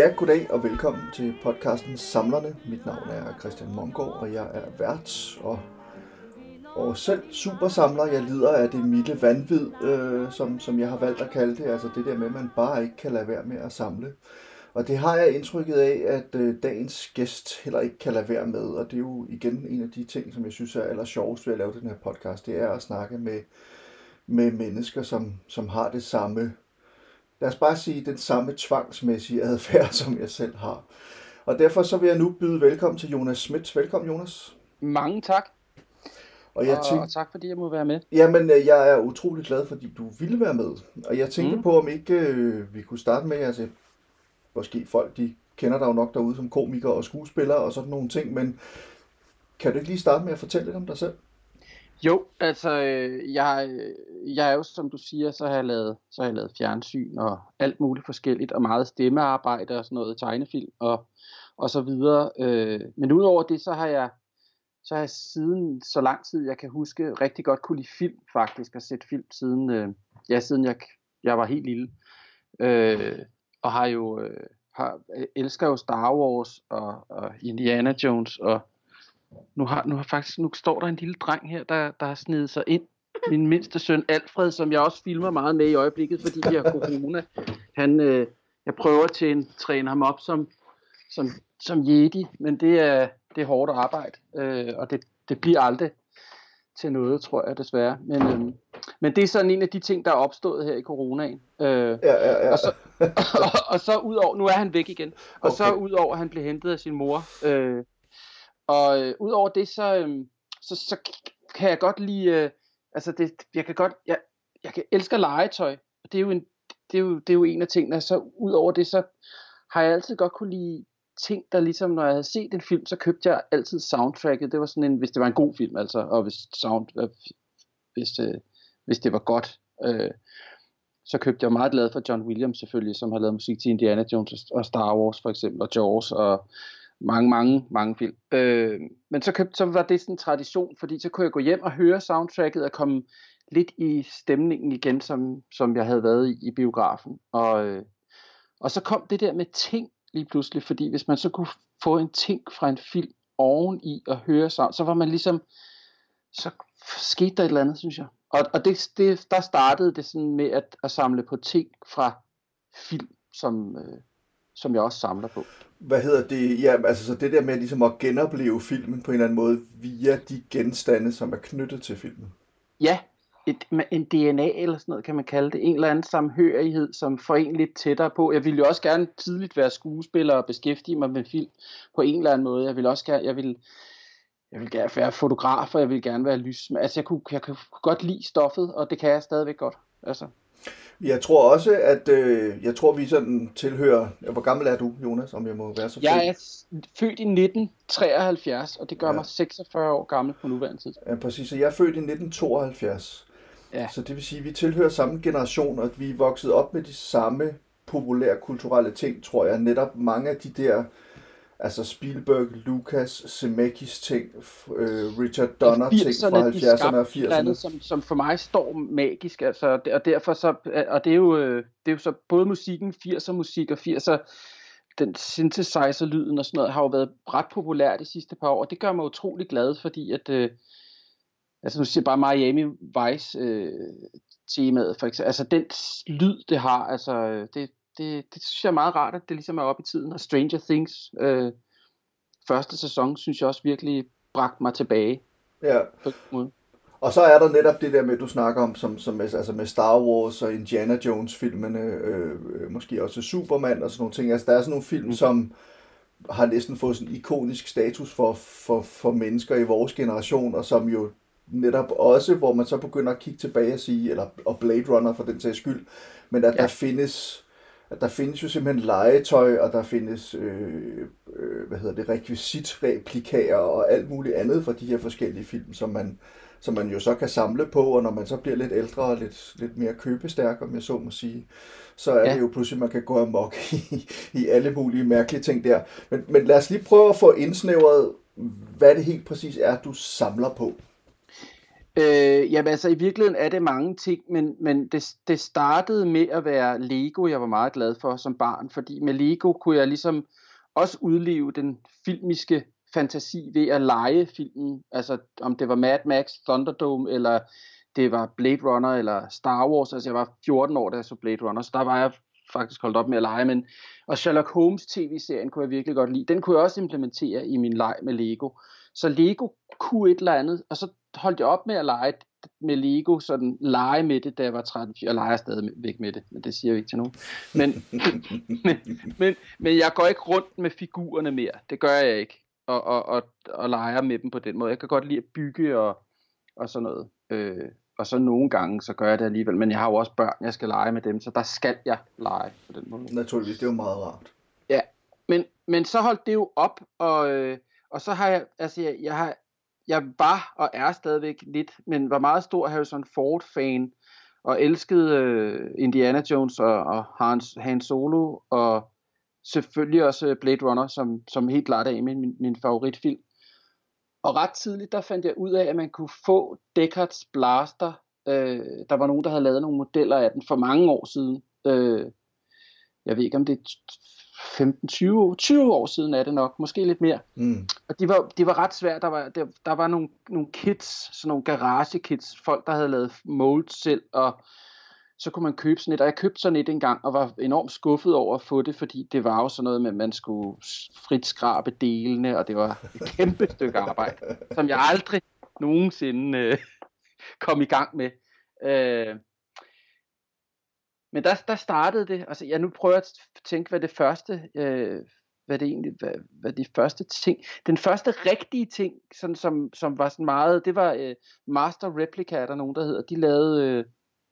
Ja, goddag og velkommen til podcasten Samlerne. Mit navn er Christian Mongård, og jeg er vært og, og selv supersamler. Jeg lider af det milde vanvid, øh, som, som jeg har valgt at kalde det. Altså det der med, at man bare ikke kan lade være med at samle. Og det har jeg indtrykket af, at øh, dagens gæst heller ikke kan lade være med. Og det er jo igen en af de ting, som jeg synes er aller sjovest ved at lave den her podcast. Det er at snakke med, med mennesker, som, som har det samme lad os bare sige, den samme tvangsmæssige adfærd, som jeg selv har. Og derfor så vil jeg nu byde velkommen til Jonas Schmidt. Velkommen, Jonas. Mange tak, Og jeg og tænkte, tak fordi jeg må være med. jamen, øh, jeg er utrolig glad, fordi du ville være med. Og jeg tænkte. Mm. på, om ikke øh, vi kunne starte med, altså, måske folk, de kender dig jo nok derude som komiker og skuespiller og sådan nogle ting, men kan du ikke lige starte med at fortælle lidt om dig selv? Jo, altså, øh, jeg, jeg er jo, som du siger, så har jeg lavet, så har jeg lavet fjernsyn og alt muligt forskelligt, og meget stemmearbejde og sådan noget, tegnefilm og, og så videre. Øh, men udover det, så har jeg, så har jeg siden så lang tid, jeg kan huske, rigtig godt kunne lide film faktisk, og set film siden, øh, ja, siden jeg, jeg var helt lille. Øh, og har jo, øh, har, elsker jo Star Wars og, og Indiana Jones og nu har, nu har faktisk, nu står der en lille dreng her, der, der har snedet sig ind. Min mindste søn Alfred, som jeg også filmer meget med i øjeblikket, fordi vi har corona. Han, øh, jeg prøver til at træne ham op som, som, som jedi, men det er, det er hårdt arbejde, øh, og det, det bliver aldrig til noget, tror jeg desværre. Men, øh, men det er sådan en af de ting, der er opstået her i coronaen. Øh, Ja, ja, ja. og så, og, og så ud over, nu er han væk igen, og okay. så Okay. ud over, at han blev hentet af sin mor. Øh, og øh, udover det, så, øh, så, så kan jeg godt lide, øh, altså det, jeg kan godt, jeg, jeg kan, elsker legetøj, og det er jo en, det er jo, det er jo en af tingene, så ud over det, så har jeg altid godt kunne lide ting, der ligesom, når jeg havde set en film, så købte jeg altid soundtracket, det var sådan en, hvis det var en god film, altså, og hvis sound, øh, hvis, øh, hvis det var godt, øh, så købte jeg meget glad for John Williams selvfølgelig, som har lavet musik til Indiana Jones og- og Star Wars for eksempel, og Jaws og mange, mange, mange film. Øh, men så, købte, så var det sådan en tradition, fordi så kunne jeg gå hjem og høre soundtracket og komme lidt i stemningen igen, som, som jeg havde været i, i biografen. Og, øh, og så kom det der med ting lige pludselig, fordi hvis man så kunne få en ting fra en film oven i og høre sound, så var man ligesom, så skete der et eller andet, synes jeg. Og, og det, det, der startede det sådan med at, at samle på ting fra film, som, øh, som jeg også samler på. Hvad hedder det? Ja, altså så det der med ligesom at genopleve filmen på en eller anden måde via de genstande, som er knyttet til filmen. Ja, et, en DNA eller sådan noget kan man kalde det. En eller anden samhørighed, som får en lidt tættere på. Jeg ville jo også gerne tidligt være skuespiller og beskæftige mig med film på en eller anden måde. Jeg ville også gerne, jeg ville, jeg ville gerne være fotograf, og jeg ville gerne være lys. Altså jeg kunne, jeg kunne godt lide stoffet, og det kan jeg stadigvæk godt. Altså, Jeg tror også, at øh, jeg tror, vi sådan tilhører... Hvor gammel er du, Jonas, om jeg må være så fri? jeg er født i 1973, og det gør Ja. mig 46 år gammel på nuværende tidspunkt. Ja, præcis. Så jeg er født i 1972. Ja. Så det vil sige, at vi tilhører samme generation, og at vi er vokset op med de samme populære kulturelle ting, tror jeg. Netop mange af de der, altså Spielberg, Lucas, Zemeckis ting, øh, Richard Donner ting fra 80'erne, de 70'erne og skabte et eller andet, 80'erne. som, som for mig står magisk, altså, og derfor så, og det er jo, øh, det er jo så både musikken, 80'er musik og 80'er, den synthesizer-lyden og sådan noget, har jo været ret populær de sidste par år, og det gør mig utrolig glad, fordi at, øh, altså nu siger jeg bare Miami Vice øh, temaet, for eksempel, altså den lyd det har, altså øh, det, det, det synes jeg er meget rart, at det ligesom er oppe i tiden, og Stranger Things, øh, første sæson, synes jeg også virkelig bragte mig tilbage Ja. på en måde. Og så er der netop det der med, du snakker om, som, som altså med Star Wars og Indiana Jones filmene, øh, øh, måske også Superman og sådan nogle ting. Altså der er sådan nogle film, mm. som har næsten fået sådan ikonisk status for, for, for mennesker i vores generation, og som jo netop også, hvor man så begynder at kigge tilbage og sige, eller og Blade Runner for den sags skyld, men at. Ja. der findes at der findes jo simpelthen legetøj, og der findes, øh, øh, hvad hedder det, rekvisitreplikager og alt muligt andet fra de her forskellige film, som man, som man jo så kan samle på, og når man så bliver lidt ældre og lidt, lidt mere købestærk, om jeg så må sige, så er ja. Det jo pludselig, man kan gå amok i, i alle mulige mærkelige ting der. Men, men lad os lige prøve at få indsnævret, hvad det helt præcis er, du samler på. Øh, jamen altså, i virkeligheden er det mange ting, men, men det, det startede med at være Lego, jeg var meget glad for som barn, fordi med Lego kunne jeg ligesom også udleve den filmiske fantasi ved at lege filmen, altså om det var Mad Max, Thunderdome, eller det var Blade Runner, eller Star Wars, altså jeg var 14 år, da jeg så Blade Runner, så der var jeg faktisk holdt op med at lege, men og Sherlock Holmes tv-serien kunne jeg virkelig godt lide. Den kunne jeg også implementere i min leg med Lego. Så Lego kunne et eller andet, og så holdt jeg op med at lege med Lego, sådan lege med det, da jeg var 13. Jeg leger stadig væk med det, men det siger jeg ikke til nogen. Men, men, men, men jeg går ikke rundt med figurerne mere. Det gør jeg ikke. Og, og, og, og leger med dem på den måde. Jeg kan godt lide at bygge og, og sådan noget. Øh, og så nogle gange, så gør jeg det alligevel. Men jeg har jo også børn, jeg skal lege med dem, så der skal jeg lege på den måde. Naturligvis, det er jo meget rart. Ja, men, men så holdt det jo op, og, øh, og så har jeg, altså jeg, jeg har, jeg var og er stadigvæk lidt, men var meget stor Harrison Ford-fan, og elskede øh, Indiana Jones og, og Hans, Han Solo, og selvfølgelig også øh, Blade Runner, som, som helt klart er min, min, min favoritfilm. Og ret tidligt, der fandt jeg ud af, at man kunne få Deckards Blaster. Øh, der var nogen, der havde lavet nogle modeller af den for mange år siden. Øh, jeg ved ikke, om det er 15-20 år, 20 år siden er det nok, måske lidt mere. Mm. Og de var, de var ret svære. Der var, der, der var nogle, nogle kits, sådan nogle garage kits, folk der havde lavet molds selv, og så kunne man købe sådan et, og jeg købte sådan et engang, og var enormt skuffet over at få det, fordi det var jo sådan noget med, at man skulle frit skrabe delene, og det var et kæmpe stykke arbejde, som jeg aldrig nogensinde øh, kom i gang med. Øh, men der, der startede det, altså jeg nu prøver at tænke, hvad det første, øh, hvad det egentlig, hvad, hvad de første ting, den første rigtige ting, sådan som, som var sådan meget, det var øh, Master Replica, er der nogen, der hedder, de lavede, øh,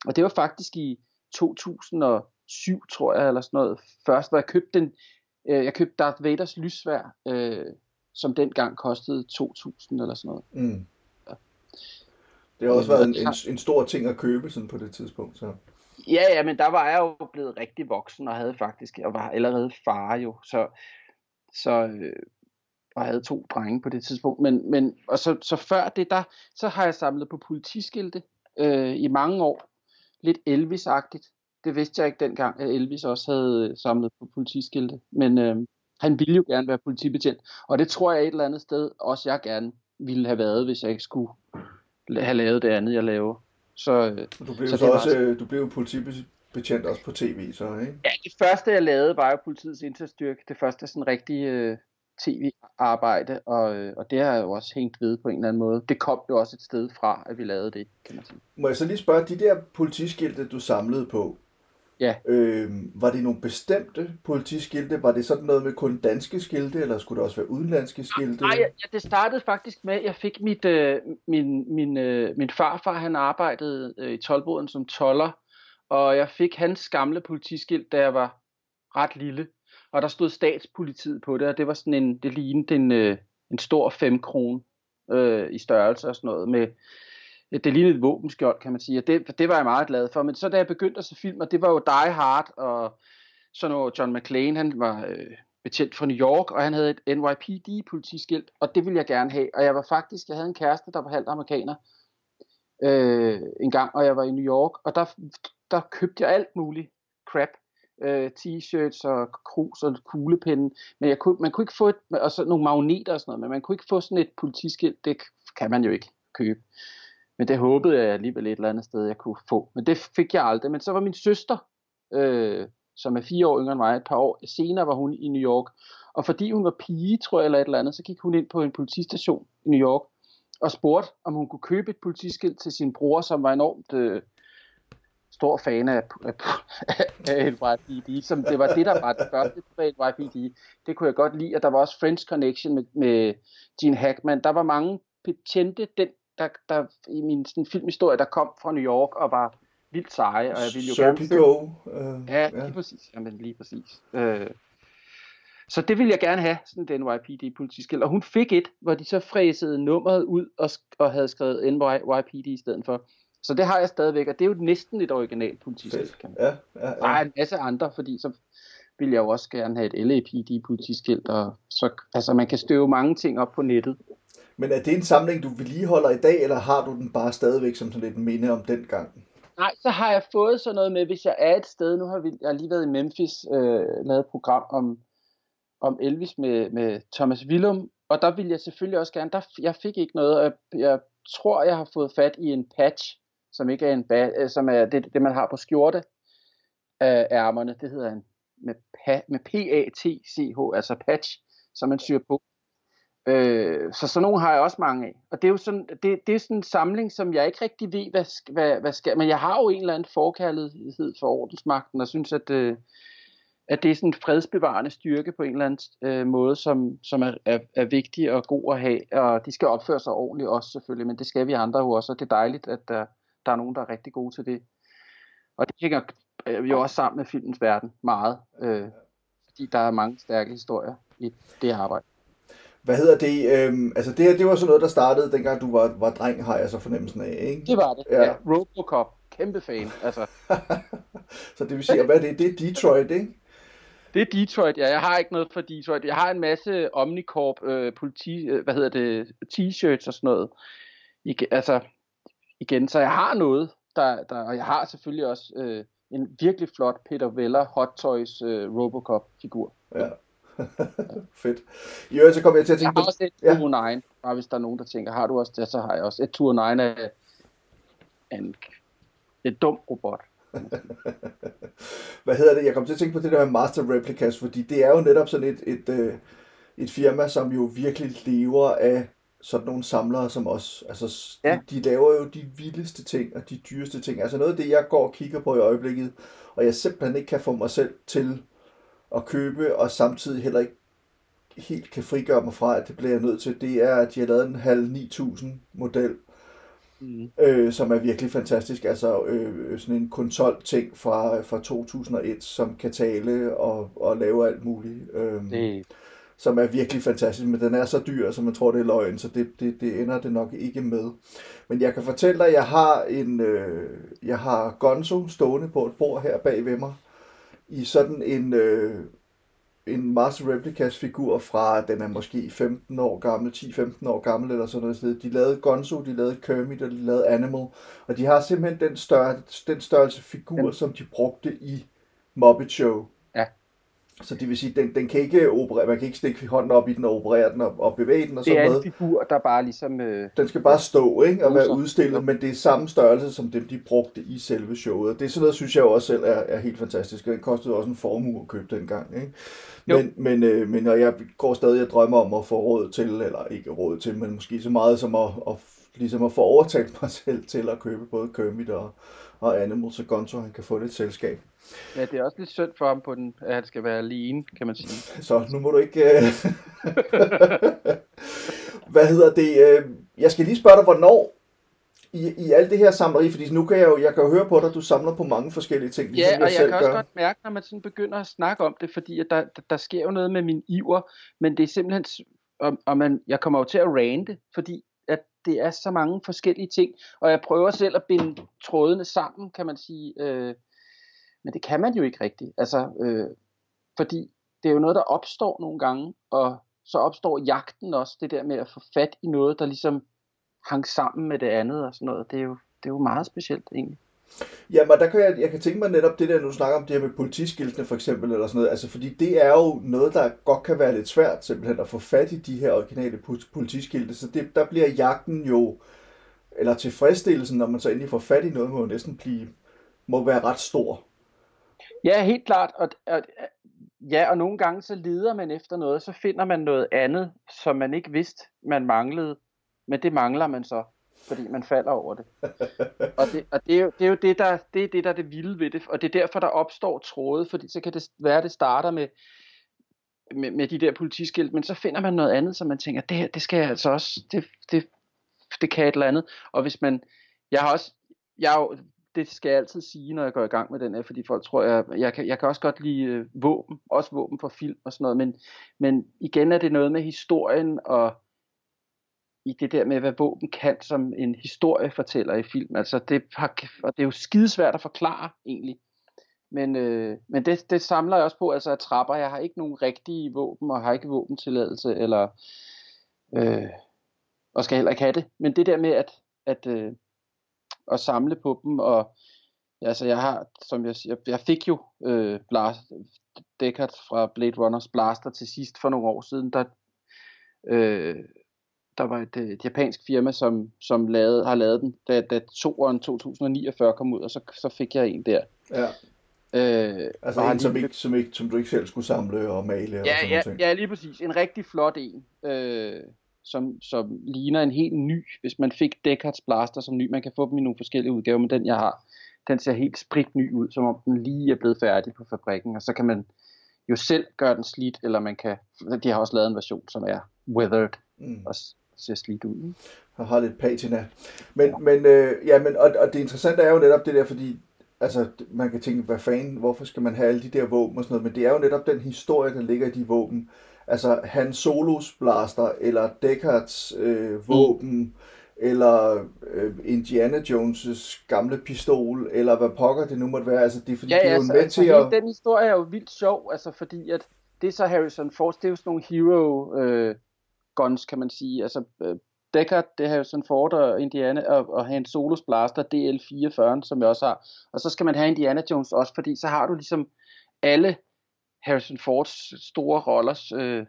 og det var faktisk i 2007, tror jeg, eller sådan noget, først, hvor jeg købte den, øh, jeg købte Darth Vaders lysvær, øh, som dengang kostede 2.000 eller sådan noget. Mm. Ja. Det har også været en, en, en stor ting at købe sådan på det tidspunkt. Så. Ja, ja, men der var jeg jo blevet rigtig voksen og havde faktisk, og var allerede far jo, så, så øh, og havde to drenge på det tidspunkt. Men, men og så, så før det, der, så har jeg samlet på politiskilte øh, i mange år. Lidt Elvis-agtigt. Det vidste jeg ikke dengang, at Elvis også havde øh, samlet på politiskilte. Men øh, han ville jo gerne være politibetjent. Og det tror jeg et eller andet sted også jeg gerne ville have været, hvis jeg ikke skulle have lavet det andet, jeg laver. Så, du blev så, så også, meget... Øh, du blev politibetjent også på tv, så ikke? Ja, det første jeg lavede var jo politiets indsatsstyrke. Det første sådan rigtig øh, tv-arbejde, og, øh, og det har jeg jo også hængt ved på en eller anden måde. Det kom jo også et sted fra, at vi lavede det, kan man sige. Må jeg så lige spørge, de der politiskilte, du samlede på, Ja. Øh, var det nogle bestemte politiskilte? Var det sådan noget med kun danske skilte, eller skulle det også være udenlandske skilte? Nej, ja, det startede faktisk med, at jeg fik mit, øh, min, min, øh, min farfar, han arbejdede øh, i tolvboden som toller, og jeg fik hans gamle politiskilt, da jeg var ret lille. Og der stod statspolitiet på det, og det var sådan en, det lignede en, øh, en stor 5 krone øh, i størrelse og sådan noget, med det lignede et våbenskjold, kan man sige, og det, det var jeg meget glad for. Men så da jeg begyndte at se film, og det var jo Die Hard, og så når John McClane, han var øh, betjent fra New York, og han havde et NYPD-politiskilt, og det ville jeg gerne have. Og jeg var faktisk, jeg havde en kæreste, der var halvt amerikaner, øh, en gang, og jeg var i New York, og der, der købte jeg alt muligt crap. Øh, t-shirts og krus og kuglepinde, men jeg kunne, man kunne ikke få et, og så nogle magneter og sådan noget, men man kunne ikke få sådan et politiskilt, det kan man jo ikke købe. Men det håbede jeg alligevel et eller andet sted, jeg kunne få. Men det fik jeg aldrig. Men så var min søster, øh, som er fire år yngre end mig, et par år senere var hun i New York. Og fordi hun var pige, tror jeg, eller et eller andet, så gik hun ind på en politistation i New York og spurgte, om hun kunne købe et politiskilt til sin bror, som var enormt øh, stor fan af, af, af NYPD, som det var det, der var det første på NYPD. Det kunne jeg godt lide, og der var også French Connection med, med Gene Hackman. Der var mange betjente den der, der i min sådan, filmhistorie, der kom fra New York og var vildt seje, og jeg ville jo Serpico, gerne... Uh, ja, lige ja. præcis. Jamen, lige præcis. Uh, så det ville jeg gerne have, sådan den NYPD politiskilt. Og hun fik et, hvor de så fræsede nummeret ud og, og havde skrevet NYPD i stedet for. Så det har jeg stadigvæk, og det er jo næsten et original politiskilt. Kan man. Ja, ja, ja. Der er en masse andre, fordi så vil jeg jo også gerne have et LAPD politiskilt, og så, altså man kan støve mange ting op på nettet. Men er det en samling, du vedligeholder i dag, eller har du den bare stadigvæk som sådan lidt minde om den gang? Nej, så har jeg fået sådan noget med, hvis jeg er et sted, nu har vi, jeg har lige været i Memphis, øh, lavet et program om, om Elvis med, med Thomas Willum, og der ville jeg selvfølgelig også gerne, der, jeg fik ikke noget, og jeg, jeg tror, jeg har fået fat i en patch, som ikke er en ba, øh, som er det, det, man har på skjorte øh, af ærmerne, det hedder en med, pa, med P-A-T-C-H, altså patch, som man syr på. Øh, så sådan nogle har jeg også mange af. Og det er jo sådan, det, det er sådan en samling, som jeg ikke rigtig ved, hvad, hvad, hvad skal. Men jeg har jo en eller anden forkærlighed for ordensmagten, og synes, at, øh, at det er sådan en fredsbevarende styrke på en eller anden øh, måde, som, som er, er, er vigtig og god at have. Og de skal opføre sig ordentligt også selvfølgelig, men det skal vi andre jo også, og det er dejligt, at der, der er nogen, der er rigtig gode til det. Og det hænger øh, jo også sammen med filmens verden meget, øh, fordi der er mange stærke historier i det arbejde. Hvad hedder det? Øhm, altså det her, det var sådan noget, der startede, dengang du var, var dreng, har jeg så fornemmelsen af, ikke? Det var det, ja. ja. Robocop, kæmpe fan, altså. så det vil sige, hvad er det? Det er Detroit, ikke? Det er Detroit, ja. Jeg har ikke noget for Detroit. Jeg har en masse Omnicorp øh, politi, øh, hvad hedder det, t-shirts og sådan noget. I, altså, igen, så jeg har noget, der, der og jeg har selvfølgelig også øh, en virkelig flot Peter Weller Hot Toys øh, Robocop-figur. Ja. Fedt. I øvrigt, så kommer jeg til at tænke på... Jeg har også et ja. 209, bare hvis der er nogen, der tænker, har du også det, så har jeg også et 209 af en, et dum robot. Hvad hedder det? Jeg kommer til at tænke på det der med Master Replicas, fordi det er jo netop sådan et, et, et, øh, et firma, som jo virkelig lever af sådan nogle samlere som os. Altså, ja. de, de laver jo de vildeste ting og de dyreste ting. Altså noget af det, jeg går og kigger på i øjeblikket, og jeg simpelthen ikke kan få mig selv til at købe, og samtidig heller ikke helt kan frigøre mig fra, at det bliver jeg nødt til, det er, at de har lavet en halv 9000 model, mm. øh, som er virkelig fantastisk. Altså øh, sådan en konsol ting fra, fra 2001, som kan tale og, og lave alt muligt. Øh, det som er virkelig fantastisk, men den er så dyr, så man tror, det er løgn, så det, det, det ender det nok ikke med. Men jeg kan fortælle dig, at jeg har en, øh, jeg har Gonzo stående på et bord her bag ved mig, i sådan en, øh, en Master Replicas figur fra, den er måske 15 år gammel, 10-15 år gammel eller sådan noget. De lavede Gonzo, de lavede Kermit og de lavede Animal, og de har simpelthen den, størrelse, den størrelse figur, som de brugte i Muppet Show. Så det vil sige, den, den kan ikke operere, man kan ikke stikke hånden op i den og operere den og, og bevæge den og sådan noget. Det er en figur, der bare ligesom... Øh, den skal bare stå ikke, og være udstillet, men det er samme størrelse som dem, de brugte i selve showet. Det er sådan noget, synes jeg også selv er, er helt fantastisk, og det kostede også en formue at købe dengang. Ikke? Men, men, øh, men og jeg går stadig og drømmer om at få råd til, eller ikke råd til, men måske så meget som at, at, ligesom at få overtalt mig selv til at købe både Kermit og, og Animal, så Gonzo han kan få lidt selskab. Ja, det er også lidt synd for ham, på den, at han skal være alene, kan man sige. Så nu må du ikke... Uh... Hvad hedder det? Uh... Jeg skal lige spørge dig, hvornår i, i alt det her samleri, fordi nu kan jeg jo, jeg kan jo høre på dig, at du samler på mange forskellige ting. Ligesom ja, og jeg, jeg kan også gør. godt mærke, når man sådan begynder at snakke om det, fordi at der, der, der sker jo noget med min iver, men det er simpelthen, og, og man, jeg kommer jo til at rante, fordi at det er så mange forskellige ting, og jeg prøver selv at binde trådene sammen, kan man sige, øh, men det kan man jo ikke rigtigt. Altså, øh, fordi det er jo noget, der opstår nogle gange, og så opstår jagten også, det der med at få fat i noget, der ligesom hang sammen med det andet og sådan noget. Det er jo, det er jo meget specielt egentlig. Ja, men der kan jeg, jeg kan tænke mig netop det der, nu snakker om det her med politiskiltene for eksempel, eller sådan noget, altså fordi det er jo noget, der godt kan være lidt svært simpelthen at få fat i de her originale politiskilte, så det, der bliver jagten jo, eller tilfredsstillelsen, når man så endelig får fat i noget, må jo næsten blive, må være ret stor. Ja, helt klart. Og, og, ja, og nogle gange så leder man efter noget, så finder man noget andet, som man ikke vidste, man manglede. Men det mangler man så, fordi man falder over det. og det, og det, er, jo, det er jo det, der, det er det, der er det vilde ved det. Og det er derfor, der opstår tråde, fordi så kan det være, det starter med, med, med de der politiskilt, men så finder man noget andet, som man tænker, det her, det skal jeg altså også, det, det, det kan et eller andet. Og hvis man, jeg har også, jeg har jo det skal jeg altid sige, når jeg går i gang med den her, fordi folk tror, jeg, jeg, kan, jeg kan også godt lide øh, våben, også våben for film og sådan noget, men, men igen er det noget med historien og i det der med, hvad våben kan som en historiefortæller i film. Altså det, har, og det er jo skidesvært at forklare egentlig. Men, øh, men det, det samler jeg også på, altså at trapper. Jeg har ikke nogen rigtige våben, og har ikke våbentilladelse, eller... Øh, og skal heller ikke have det. Men det der med at, at, øh, at samle på dem, og ja, altså jeg har, som jeg siger, jeg fik jo øh, Blast, Deckard fra Blade Runners Blaster til sidst for nogle år siden, der, øh, der var et, et japansk firma, som, som lavede, har lavet den, da, da toeren 2049 kom ud, og så, så fik jeg en der. Ja. Øh, Altså og en, som, lige- ikke, som, ikke, som du ikke selv skulle samle og male og Ja, sådan ja, noget. ja, lige præcis. En rigtig flot en, øh, som, som ligner en helt ny, hvis man fik Deckards Blaster som ny. Man kan få dem i nogle forskellige udgaver, men den jeg har, den ser helt sprit ny ud, som om den lige er blevet færdig på fabrikken. Og så kan man jo selv gøre den slidt, eller man kan, de har også lavet en version, som er weathered Mm. og ser slidt ud. Ikke? og har lidt patina. Men, men, øh, ja, men og, og det interessante er jo netop det der, fordi altså, man kan tænke, hvad fanden, hvorfor skal man have alle de der våben og sådan noget, men det er jo netop den historie, der ligger i de våben. Altså Han Solos blaster, eller Deckards øh, våben, mm. eller øh, Indiana Jones' gamle pistol, eller hvad pokker det nu måtte være. Altså, det er, fordi, Ja, det er ja, jo altså, med altså til at... den historie er jo vildt sjov, altså fordi at det er så Harrison Ford, det er jo sådan nogle hero øh, guns, kan man sige. Altså øh, Deckard, det jo sådan Ford og Indiana, og, og en Solos Blaster, DL44, som jeg også har. Og så skal man have Indiana Jones også, fordi så har du ligesom alle Harrison Fords store rollers øh,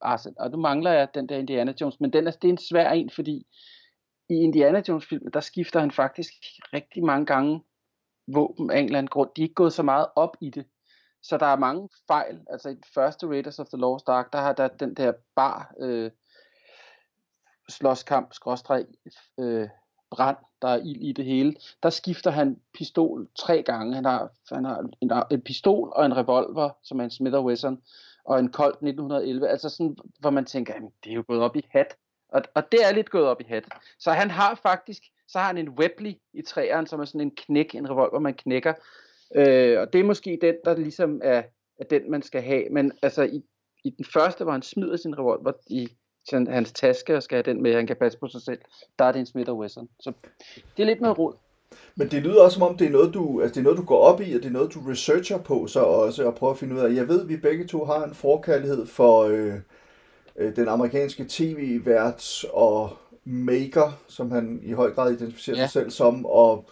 arsenal. Og nu mangler jeg den der Indiana Jones, men den er, det er en svær en, fordi i Indiana Jones filmen, der skifter han faktisk rigtig mange gange våben af en eller anden grund. De er ikke gået så meget op i det. Så der er mange fejl. Altså i den første Raiders of the Lost Ark, der har der den der bar øh, slåskamp, skråstreg, øh, brand, der er ild i det hele. Der skifter han pistol tre gange. Han har, han har en, en pistol og en revolver, som er en Smith Wesson, og en Colt 1911. Altså sådan, hvor man tænker, jamen, det er jo gået op i hat. Og, og det er lidt gået op i hat. Så han har faktisk, så har han en Webley i træeren, som er sådan en knæk, en revolver, man knækker. Øh, og det er måske den, der ligesom er, er den, man skal have. Men altså i, i den første, hvor han smider sin revolver i sådan, hans taske og skal have den med, han kan passe på sig selv, der er det en Smith Wesson. Så det er lidt noget rod. Men det lyder også som om, det er noget, du, altså det er noget, du går op i, og det er noget, du researcher på så også, og prøver at finde ud af. Jeg ved, at vi begge to har en forkærlighed for øh, øh, den amerikanske tv-vært og maker, som han i høj grad identificerer Ja. sig selv som, og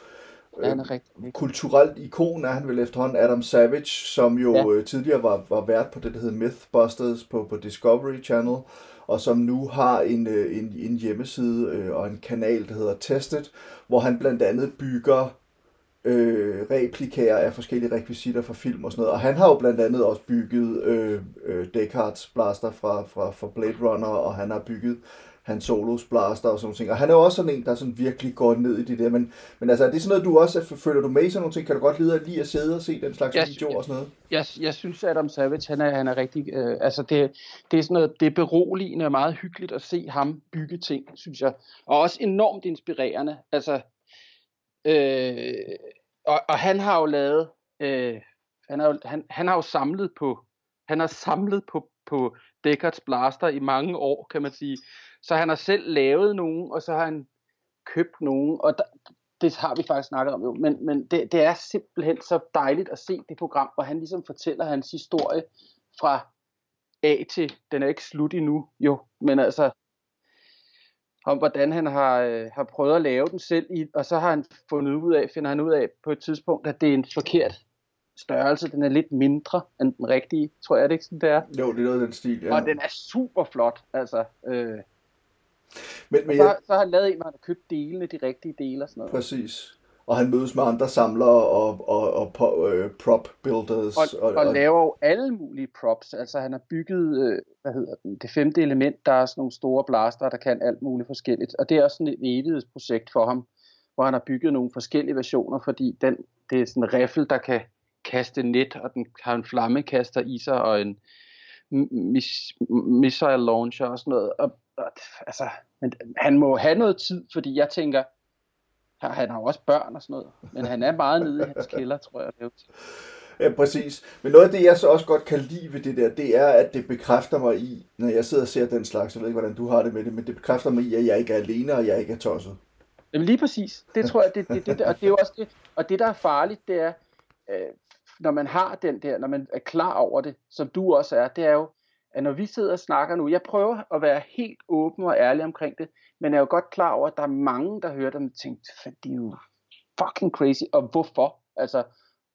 Ja, han er rigtig. kulturelt ikon er han vel efterhånden Adam Savage, som jo Ja. ja. tidligere var, var vært på det, der hed Mythbusters på, på Discovery Channel, og som nu har en, øh, en, en hjemmeside øh, og en kanal, der hedder Tested, hvor han blandt andet bygger øh, replikager af forskellige rekvisitter fra film og sådan noget. Og han har jo blandt andet også bygget øh, øh, Deckards blaster fra, fra, fra Blade Runner, og han har bygget hans solos blaster og sådan nogle ting. Og han er jo også sådan en, der sådan virkelig går ned i det der. Men, men altså, er det sådan noget, du også er- føler du med i sådan nogle ting? Kan du godt lide at, lide at sidde og se den slags Ja, videoer og sådan noget? Jeg, jeg synes, Adam Savage, han er, han er rigtig, øh, altså det, det er sådan noget, det er beroligende og meget hyggeligt at se ham bygge ting, synes jeg. Og også enormt inspirerende. Altså, øh, og, og han har jo lavet, øh, han, har han, han har jo samlet på, han har samlet på, på Deckards Blaster i mange år, kan man sige. Så han har selv lavet nogen, og så har han købt nogen, og der, det har vi faktisk snakket om jo, men, men det, det er simpelthen så dejligt at se det program, hvor han ligesom fortæller hans historie fra A til, den er ikke slut endnu jo, men altså om hvordan han har, øh, har prøvet at lave den selv, i, og så har han fundet ud af, finder han ud af på et tidspunkt, at det er en forkert størrelse, den er lidt mindre end den rigtige, tror jeg, det ikke sådan, det er? Jo, det er noget den stil. Ja. Og den er super flot, altså. Øh, men, men så, jeg, så har han lavet en, hvor han har købt delene, de rigtige dele og sådan noget. præcis. Og han mødes med andre samlere og, og, og po, øh, prop builders. og, og laver jo alle mulige props. Altså han har bygget, øh, hvad hedder den, det femte element, der er sådan nogle store blaster, der kan alt muligt forskelligt. Og det er også sådan et evighedsprojekt for ham, hvor han har bygget nogle forskellige versioner, fordi den, det er sådan en riffel, der kan kaste net, og den har en flammekaster i sig, og en mis, missile launcher og sådan noget. Og, og, altså, men han må have noget tid, fordi jeg tænker, han har jo også børn og sådan noget, men han er meget nede i hans kælder, tror jeg. Det Ja, præcis. Men noget af det, jeg så også godt kan lide ved det der, det er, at det bekræfter mig i, når jeg sidder og ser den slags, jeg ved ikke, hvordan du har det med det, men det bekræfter mig i, at jeg ikke er alene, og jeg ikke er tosset. Jamen lige præcis. Det tror jeg, det, det, det, og det er jo også det, og det der er farligt, det er, øh, når man har den der, når man er klar over det, som du også er, det er jo, at når vi sidder og snakker nu, jeg prøver at være helt åben og ærlig omkring det, men jeg er jo godt klar over, at der er mange, der hører dem og tænker, de er jo fucking crazy, og hvorfor? Altså,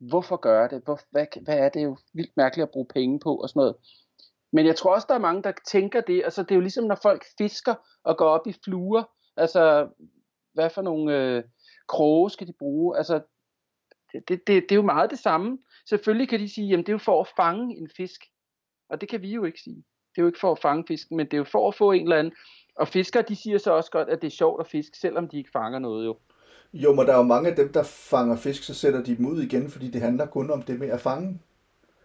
hvorfor gøre det? Hvor, hvad, hvad er det jo vildt mærkeligt at bruge penge på og sådan noget. Men jeg tror også, der er mange, der tænker det, altså det er jo ligesom, når folk fisker og går op i fluer, altså, hvad for nogle øh, kroge skal de bruge? Altså, det, det, det, det er jo meget det samme. Selvfølgelig kan de sige, jamen det er jo for at fange en fisk. Og det kan vi jo ikke sige. Det er jo ikke for at fange fisken, men det er jo for at få en eller anden. Og fiskere, de siger så også godt, at det er sjovt at fiske, selvom de ikke fanger noget jo. Jo, men der er jo mange af dem, der fanger fisk, så sætter de dem ud igen, fordi det handler kun om det med at fange.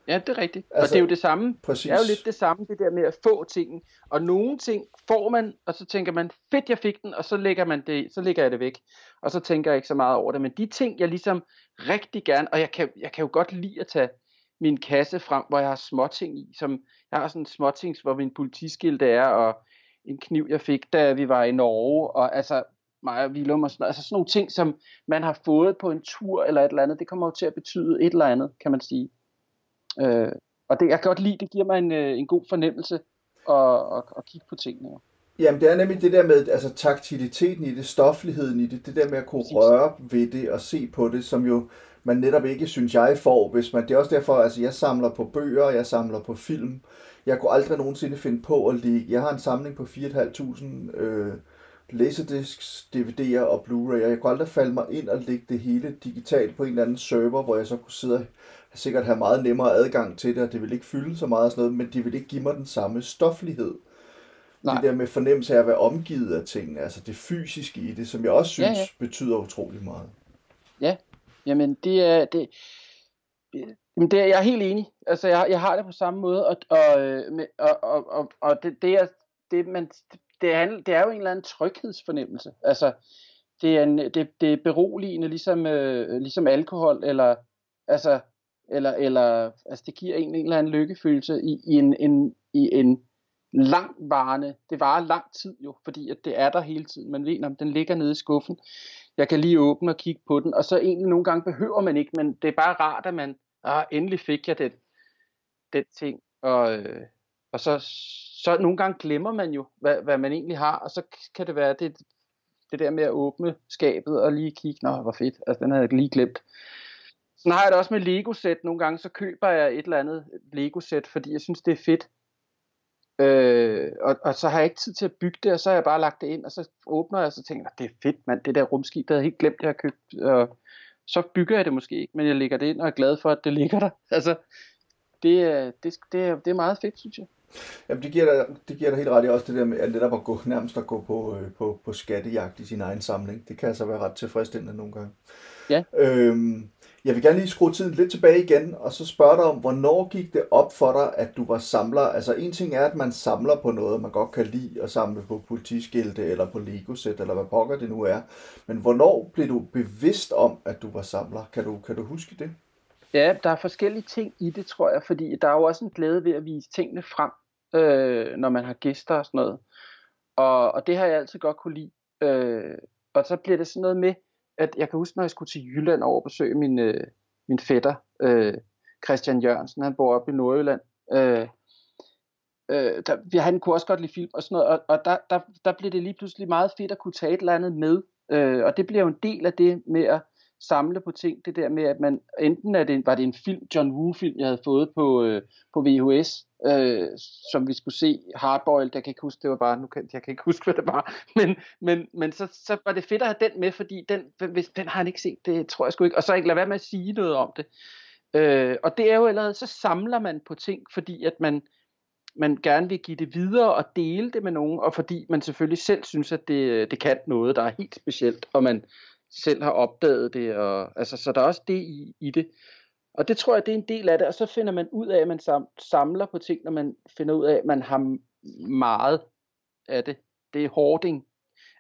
Ja, det er rigtigt. Altså, og det er jo det samme. præcis. Det er jo lidt det samme, det der med at få tingen. Og nogle ting får man, og så tænker man, fedt, jeg fik den, og så lægger, man det, så lægger jeg det væk. Og så tænker jeg ikke så meget over det. Men de ting, jeg ligesom rigtig gerne, og jeg kan, jeg kan jo godt lide at tage min kasse frem, hvor jeg har småting i, som jeg har sådan småting, hvor min politiskilte er, og en kniv, jeg fik, da vi var i Norge, og altså mig og Willum og sådan noget. Altså sådan nogle ting, som man har fået på en tur eller et eller andet, det kommer jo til at betyde et eller andet, kan man sige. Øh, og det, jeg kan godt lide, det giver mig en, øh, en god fornemmelse at, at, at kigge på tingene. Jamen, det er nemlig det der med altså, taktiliteten i det, stofligheden i det, det der med at kunne Præcis. røre ved det og se på det, som jo man netop ikke, synes jeg, får, hvis man, det er også derfor, altså jeg samler på bøger, jeg samler på film, jeg kunne aldrig nogensinde finde på at ligge, jeg har en samling på 4.500 øh, laserdiscs, DVD'er og Blu-ray, og jeg kunne aldrig falde mig ind og lægge det hele digitalt på en eller anden server, hvor jeg så kunne sidde og sikkert have meget nemmere adgang til det, og det ville ikke fylde så meget og sådan noget, men det ville ikke give mig den samme stoflighed. Nej. Det der med fornemmelse af at være omgivet af tingene, altså det fysiske i det, som jeg også synes Ja, ja. betyder utrolig meget. Ja, jamen det er, det, jamen det er, jeg er helt enig. Altså jeg, jeg har det på samme måde, og, og, øh, og, og, og, og det, det er, det, man, det, er, det er jo en eller anden tryghedsfornemmelse. Altså det er, en, det, det er beroligende, ligesom, øh, ligesom alkohol, eller, altså, eller, eller altså det giver en, en eller anden lykkefølelse i, i en, en, i en langvarende, det varer lang tid jo, fordi at det er der hele tiden. Man ved, om den ligger nede i skuffen. Jeg kan lige åbne og kigge på den, og så egentlig nogle gange behøver man ikke, men det er bare rart, at man, ah, endelig fik jeg den, den ting, og, øh, og så, så nogle gange glemmer man jo, hvad, hvad man egentlig har, og så kan det være det, det der med at åbne skabet og lige kigge, nå, hvor fedt, altså den havde jeg lige glemt. Sådan har jeg det også med Lego-sæt. Nogle gange så køber jeg et eller andet Lego-sæt, fordi jeg synes, det er fedt. Øh, og, og så har jeg ikke tid til at bygge det, og så har jeg bare lagt det ind, og så åbner jeg, og så tænker jeg, det er fedt, mand, det der rumskib, der havde helt glemt, jeg har købt. Og så bygger jeg det måske ikke, men jeg lægger det ind, og er glad for, at det ligger der. Altså, det, er- det, det, er, det er meget fedt, synes jeg. Jamen det giver dig, det giver dig helt ret i også det der med at netop at gå nærmest at gå på, øh, på, på skattejagt i sin egen samling. Det kan altså være ret tilfredsstillende nogle gange. Ja. Øhm, jeg vil gerne lige skrue tiden lidt tilbage igen, og så spørge dig om, hvornår gik det op for dig, at du var samler? Altså en ting er, at man samler på noget, man godt kan lide at samle på politiskilte eller på Lego-sæt, eller hvad pokker det nu er. Men hvornår blev du bevidst om, at du var samler? Kan du, kan du huske det? Ja, der er forskellige ting i det, tror jeg, fordi der er jo også en glæde ved at vise tingene frem, øh, når man har gæster og sådan noget. Og, og det har jeg altid godt kunne lide. Øh, og så bliver det sådan noget med, at jeg kan huske, når jeg skulle til Jylland over og besøge min, øh, min fætter, øh, Christian Jørgensen, han bor oppe i Nordjylland. Øh, øh, der, vi- han kunne også godt lide film og sådan noget, og, og der, der, der blev det lige pludselig meget fedt at kunne tage et eller andet med. Øh, og det bliver jo en del af det med at samle på ting, det der med, at man, enten er det, var det en film, John Woo-film, jeg havde fået på, øh, på VHS, øh, som vi skulle se, Hardboiled, jeg kan ikke huske, det var bare, nu kan, jeg kan ikke huske, hvad det var, men, men, men så, så var det fedt at have den med, fordi den, hvis, den har han ikke set, det tror jeg sgu ikke, og så ikke lade være med at sige noget om det. Øh, og det er jo allerede, så samler man på ting, fordi at man, man gerne vil give det videre og dele det med nogen, og fordi man selvfølgelig selv synes, at det, det kan noget, der er helt specielt, og man selv har opdaget det, og, altså, så der er også det i, i det. Og det tror jeg, det er en del af det, og så finder man ud af, at man samler på ting, når man finder ud af, at man har meget af det. Det er hoarding.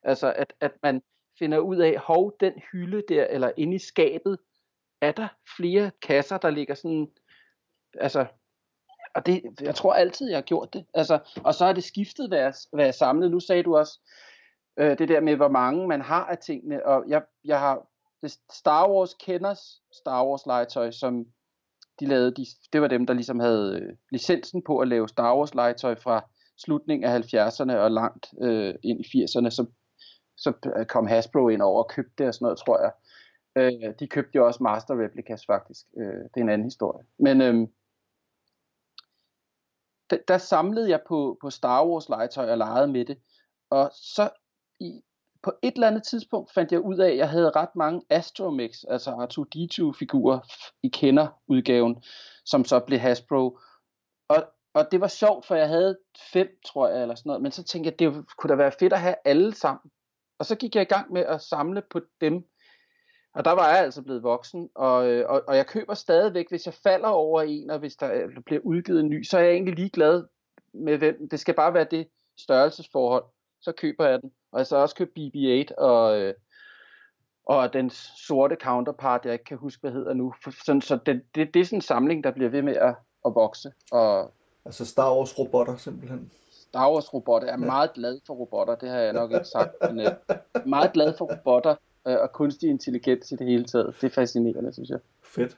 Altså, at, at man finder ud af, hov, den hylde der, eller inde i skabet, er der flere kasser, der ligger sådan, altså, og det, jeg tror altid, jeg har gjort det. Altså, og så er det skiftet, hvad jeg, hvad jeg samlede. Nu sagde du også, øh, det der med, hvor mange man har af tingene, og jeg, jeg har Star Wars kender Star Wars legetøj, som de lavede, de, det var dem, der ligesom havde øh, licensen på at lave Star Wars legetøj fra slutningen af 70'erne og langt øh, ind i 80'erne, så, så øh, kom Hasbro ind over og købte det og sådan noget, tror jeg. Øh, de købte jo også Master Replicas faktisk. Øh, det er en anden historie. Men øh, der, der samlede jeg på, på Star Wars legetøj og legede med det. Og så i, på et eller andet tidspunkt fandt jeg ud af, at jeg havde ret mange Astromix, altså R2-D2-figurer i kender-udgaven, som så blev Hasbro. Og, og det var sjovt, for jeg havde fem, tror jeg, eller sådan noget. Men så tænkte jeg, det kunne da være fedt at have alle sammen. Og så gik jeg i gang med at samle på dem. Og der var jeg altså blevet voksen, og, øh, og, og jeg køber stadigvæk, hvis jeg falder over en, og hvis der øh, bliver udgivet en ny, så er jeg egentlig ligeglad med hvem. Det skal bare være det størrelsesforhold. Så køber jeg den. Og jeg så også købt BB-8 og, øh, og den sorte counterpart, jeg ikke kan huske, hvad hedder nu. Sådan, så det, det, det er sådan en samling, der bliver ved med at, at vokse. Og, altså Star Wars robotter simpelthen. Star Wars robotter. Jeg er meget glad for robotter, det har jeg nok ikke sagt. Men øh, meget glad for robotter øh, og kunstig intelligens i det hele taget. Det er fascinerende, synes jeg. Fedt.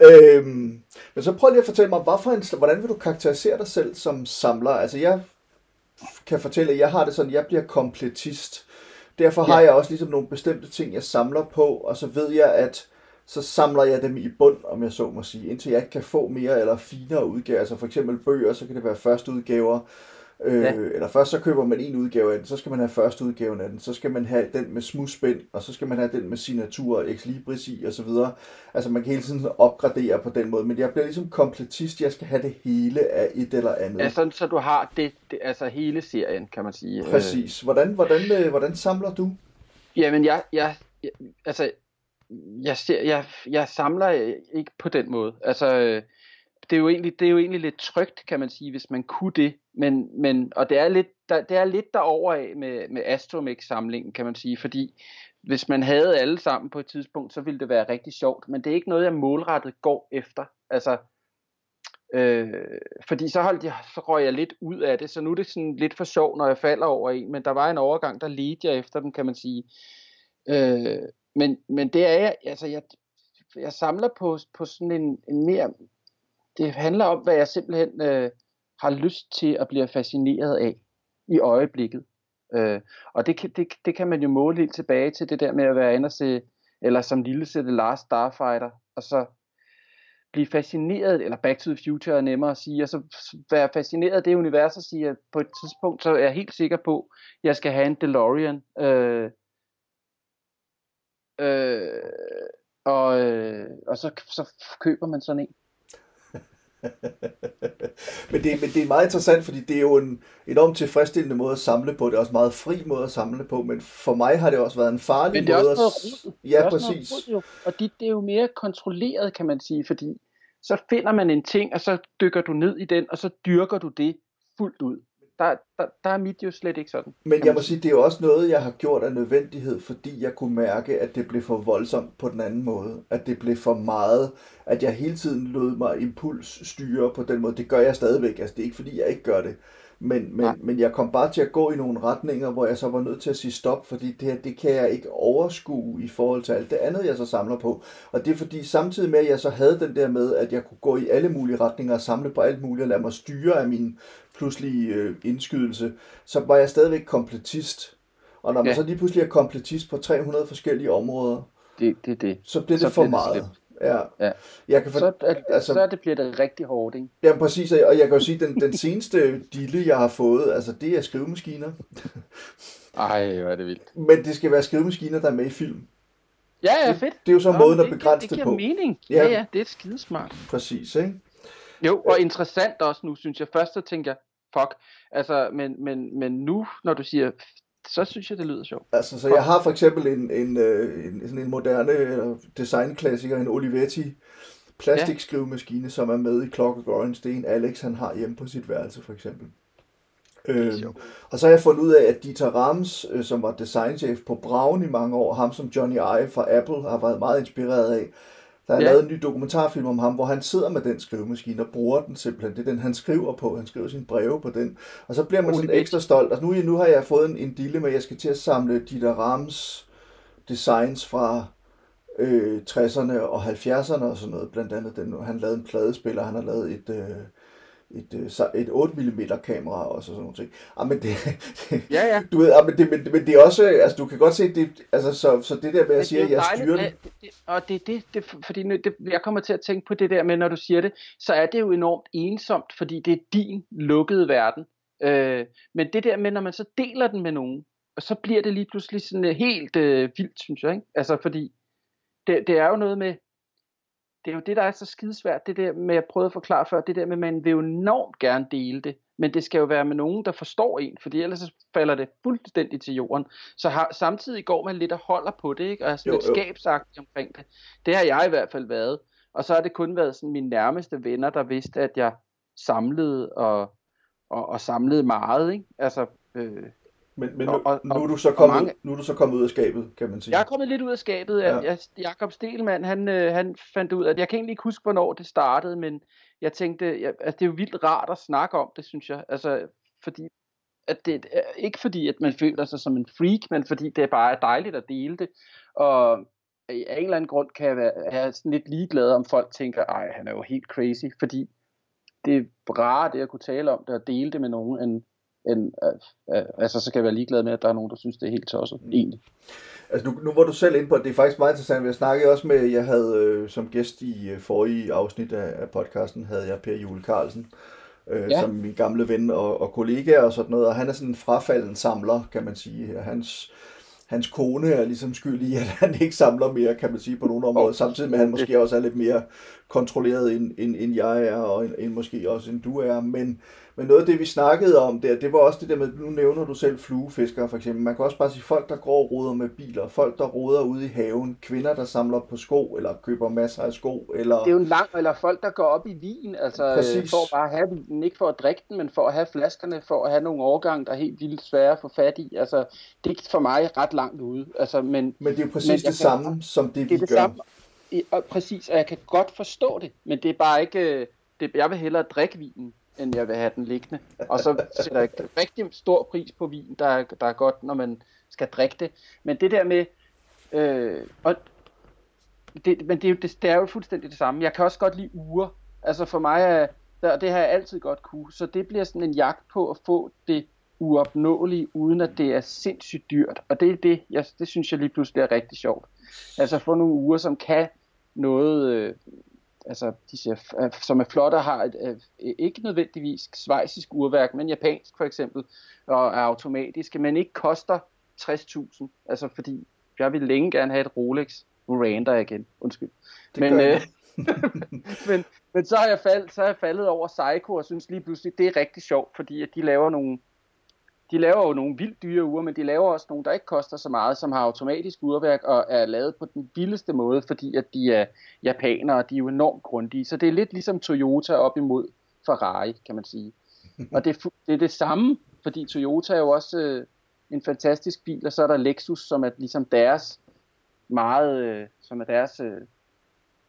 Øhm, men så prøv lige at fortælle mig, hvorfor en, hvordan vil du karakterisere dig selv som samler? Altså jeg kan fortælle, at jeg har det sådan, jeg bliver kompletist. Derfor har ja. jeg også ligesom nogle bestemte ting, jeg samler på, og så ved jeg, at så samler jeg dem i bund, om jeg så må sige, indtil jeg ikke kan få mere eller finere udgaver. Altså for eksempel bøger, så kan det være første udgaver, Øh, ja. Eller først så køber man en udgave af den, så skal man have første udgaven af den, så skal man have den med smugspænd, og så skal man have den med signatur, ex libris i og så videre. Altså man kan hele tiden opgradere på den måde, men jeg bliver ligesom kompletist, jeg skal have det hele af et eller andet. Ja, sådan, så du har det, det, altså hele serien, kan man sige. Præcis. Hvordan, hvordan, øh, hvordan samler du? Jamen jeg, jeg, jeg altså jeg, ser, jeg, jeg samler ikke på den måde. Altså, øh, det er jo egentlig, det er jo egentlig lidt trygt, kan man sige, hvis man kunne det. Men, men, og det er lidt, der, det er lidt derover af med, med Astromix-samlingen, kan man sige, fordi hvis man havde alle sammen på et tidspunkt, så ville det være rigtig sjovt, men det er ikke noget, jeg målrettet går efter. Altså, øh, fordi så, holdt jeg, så røg jeg lidt ud af det, så nu er det sådan lidt for sjov, når jeg falder over en, men der var en overgang, der ledte jeg efter den, kan man sige. Øh, men, men det er jeg, altså jeg, jeg samler på, på sådan en, en mere det handler om, hvad jeg simpelthen øh, har lyst til at blive fascineret af i øjeblikket. Øh, og det kan, det, det kan man jo måle helt tilbage til det der med at være inde og se, eller som lille se The Last Starfighter, og så blive fascineret, eller Back to the Future er nemmere at sige, og så være fascineret af det univers og sige, at på et tidspunkt, så er jeg helt sikker på, at jeg skal have en DeLorean. Øh, øh, og, øh, og så, så køber man sådan en. men, det, men det er meget interessant, fordi det er jo en enormt tilfredsstillende måde at samle på. Det er også en meget fri måde at samle på, men for mig har det også været en farlig måde. Men det er måde også noget rod. Ja, det præcis. Rod, jo. Og det, det er jo mere kontrolleret, kan man sige, fordi så finder man en ting, og så dykker du ned i den, og så dyrker du det fuldt ud der, der, der er mit jo slet ikke sådan. Men jeg må sige, det er jo også noget, jeg har gjort af nødvendighed, fordi jeg kunne mærke, at det blev for voldsomt på den anden måde. At det blev for meget, at jeg hele tiden lod mig impuls styre på den måde. Det gør jeg stadigvæk, altså det er ikke fordi, jeg ikke gør det. Men, men, men jeg kom bare til at gå i nogle retninger, hvor jeg så var nødt til at sige stop, fordi det her, det kan jeg ikke overskue i forhold til alt det andet, jeg så samler på. Og det er fordi samtidig med, at jeg så havde den der med, at jeg kunne gå i alle mulige retninger og samle på alt muligt og lade mig styre af min pludselige øh, indskydelse, så var jeg stadigvæk kompletist. Og når man ja. så lige pludselig er kompletist på 300 forskellige områder, det, det, det. så bliver det så for bliver meget. Det Ja. ja. Jeg kan for, så, at, altså, så det bliver det rigtig hårdt, ikke? Ja, præcis. Og jeg kan jo sige, at den, den seneste dille, jeg har fået, altså det er skrivemaskiner. Ej, hvor er det vildt. Men det skal være skrivemaskiner, der er med i film. Ja, ja, fedt. Det, det er jo så ja, måden at begrænse det, det, det på. Det giver mening. Ja. ja, ja, det er skidesmart. Præcis, ikke? Jo, og interessant også nu, synes jeg. Først så tænker jeg, fuck, altså, men, men, men nu, når du siger så synes jeg, det lyder sjovt. Altså, så jeg har for eksempel en, en, øh, en, sådan en moderne øh, designklassiker, en Olivetti plastikskrivemaskine, ja. som er med i Clockwork Orange. Det er en Alex, han har hjemme på sit værelse, for eksempel. Øhm, og så har jeg fundet ud af, at Dieter Rams, øh, som var designchef på Braun i mange år, ham som Johnny Ive fra Apple har været meget inspireret af, der er ja. lavet en ny dokumentarfilm om ham, hvor han sidder med den skrivemaskine og bruger den simpelthen. Det er den, han skriver på. Han skriver sine breve på den. Og så bliver man sådan ekstra stolt. Og nu, nu har jeg fået en, en dille med, at jeg skal til at samle Dieter Rams designs fra øh, 60'erne og 70'erne og sådan noget. Blandt andet den, han lavede en pladespiller, han har lavet et, øh, et, øh, et 8 mm kamera og så sådan nogle ting. Ah, men det, Ja, ja. du ved, ah, men, det, men, men det er også, altså du kan godt se, det, altså, så, så det der med at sige, at jeg styrer det, og det er det, det, fordi nu, det, jeg kommer til at tænke på det der med, når du siger det, så er det jo enormt ensomt, fordi det er din lukkede verden. Øh, men det der med, når man så deler den med nogen, og så bliver det lige pludselig sådan øh, helt øh, vildt, synes jeg. Ikke? Altså fordi, det, det er jo noget med, det er jo det, der er så skidesvært, det der med, jeg prøvede at forklare før, det der med, at man vil jo enormt gerne dele det, men det skal jo være med nogen, der forstår en, fordi ellers så falder det fuldstændig til jorden. Så har, samtidig går man lidt og holder på det, ikke? og er sådan Jo, lidt skabsagtig omkring det. Det har jeg i hvert fald været. Og så har det kun været sådan mine nærmeste venner, der vidste, at jeg samlede og, og, og samlede meget. Ikke? Altså, øh, men, men nu, og- og- nu, er du så kommet, mange- nu er du så kommet ud af skabet, kan man sige. jeg er kommet lidt ud af skabet. Ja. Jeg, Jakob Stelmann, han, øh, han fandt ud af, at jeg kan egentlig ikke huske, hvornår det startede, men jeg tænkte, jeg, at det er jo vildt rart at snakke om det, synes jeg. Altså, fordi, at det er ikke fordi, at man føler sig som en freak, men fordi det er bare dejligt at dele det. Og af en eller anden grund kan jeg være er sådan lidt ligeglad, om folk tænker, ej, han er jo helt crazy, fordi det er rart det at kunne tale om det og dele det med nogen, end, end øh, øh, altså så kan jeg være ligeglad med, at der er nogen, der synes, det er helt tosset, egentlig. Altså nu, nu var du selv inde på, at det er faktisk meget interessant. Jeg snakkede også med, jeg havde øh, som gæst i øh, forrige afsnit af, af podcasten, havde jeg Per Jule Carlsen, øh, ja. Ja. som min gamle ven og, og kollega og sådan noget. Og han er sådan en frafalden samler, kan man sige. Og Hans, hans kone er ligesom skyld i, at han ikke samler mere, kan man sige, på nogle områder. Oh. Samtidig med, at han måske også er lidt mere kontrolleret, end, end, end jeg er, og end, end måske også end du er. Men, men noget af det, vi snakkede om der, det var også det der med, nu nævner du selv fluefiskere for eksempel. Man kan også bare sige folk, der går og roder med biler, folk, der roder ude i haven, kvinder, der samler på sko, eller køber masser af sko, eller... Det er jo en lang, eller folk, der går op i vin, altså Præcis. øh, for at bare have vinen, ikke for at drikke den, men for at have flaskerne, for at have nogle årgange, der er helt vildt svære at få fat i. Altså, det er for mig ret langt ude. Altså, men Men det er jo præcis det kan- samme, som det, det vi er det gør. samme. I- Og præcis, og jeg kan godt forstå det, men det er bare ikke, øh, det, jeg vil hellere drikke vinen, end jeg vil have den liggende. Og så sætter jeg rigtig stor pris på vin, der er, der er godt, når man skal drikke det. Men det der med, øh, og det, men det er, jo, det, det er jo fuldstændig det samme. Jeg kan også godt lide uger. Altså for mig er, der, det har jeg altid godt kunne. Så det bliver sådan en jagt på at få det uopnåelige, uden at det er sindssygt dyrt. Og det er det, jeg, det synes jeg lige pludselig er rigtig sjovt. Altså få nogle uger, som kan noget, øh, altså de ser, øh, som er flotte og har et, øh, ikke nødvendigvis svejsisk urværk, men japansk for eksempel, og er automatiske, men ikke koster 60.000. Altså fordi jeg vil længe gerne have et Rolex. Nu rander jeg igen, undskyld. Det men, øh, men, men så har jeg faldet, så har jeg faldet over Seiko og synes lige pludselig, det er rigtig sjovt, fordi at de laver nogle, de laver jo nogle vildt dyre ure, men de laver også nogle, der ikke koster så meget, som har automatisk urværk og er lavet på den billigste måde, fordi at de er japanere, og de er jo enormt grundige. Så det er lidt ligesom Toyota op imod Ferrari, kan man sige. Og det er, det er det samme, fordi Toyota er jo også øh, en fantastisk bil, og så er der Lexus, som er ligesom deres meget, øh, som er deres, øh,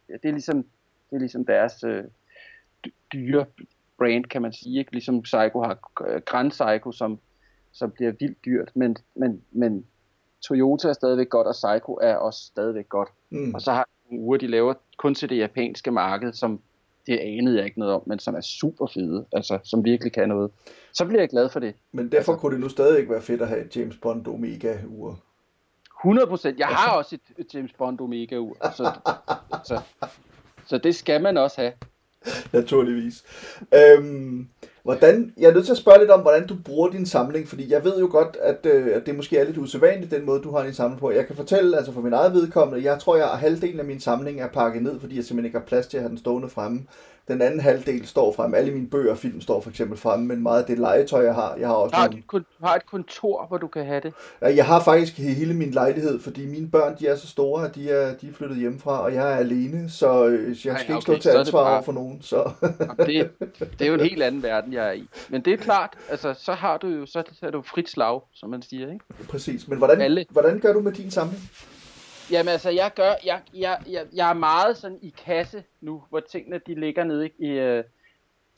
ja, det er ligesom, det er ligesom deres øh, dy- dyre brand, kan man sige, ikke? Ligesom Psycho har øh, Grand Psycho, som, som bliver vildt dyrt, men, men, men Toyota er stadigvæk godt, og Psycho er også stadigvæk godt. Mm. Og så har de nogle uger, de laver kun til det japanske marked, som det anede jeg ikke noget om, men som er super fede, altså som virkelig kan noget. Så bliver jeg glad for det. Men derfor kunne det nu stadig være fedt at have et James Bond Omega-ur. 100%. Jeg har også et, et James Bond Omega ur, så, så, så det skal man også have. Naturligvis. Øhm, hvordan, jeg er nødt til at spørge lidt om, hvordan du bruger din samling, fordi jeg ved jo godt, at, øh, at det måske er lidt usædvanligt, den måde, du har din samling på. Jeg kan fortælle, altså for min eget vedkommende, jeg tror, jeg at halvdelen af min samling er pakket ned, fordi jeg simpelthen ikke har plads til at have den stående fremme. Den anden halvdel står fremme. Alle mine bøger og film står for eksempel fremme, men meget af det legetøj, jeg har, jeg har også Har nogle, du, du har et kontor, hvor du kan have det? Ja, Jeg har faktisk he- hele min lejlighed, fordi mine børn de er så store, at de er, de er flyttet hjemmefra, og jeg er alene, så øh, jeg skal ikke okay, stå til ansvar bare- over for nogen. Så. Det, det er jo en helt anden verden, jeg er i. Men det er klart, altså så har du jo, så er du frit slag, som man siger, ikke? Præcis. Men hvordan, Alle. hvordan gør du med din samling? Jamen altså, jeg gør, jeg, jeg, jeg, jeg er meget sådan i kasse nu, hvor tingene de ligger nede i, øh,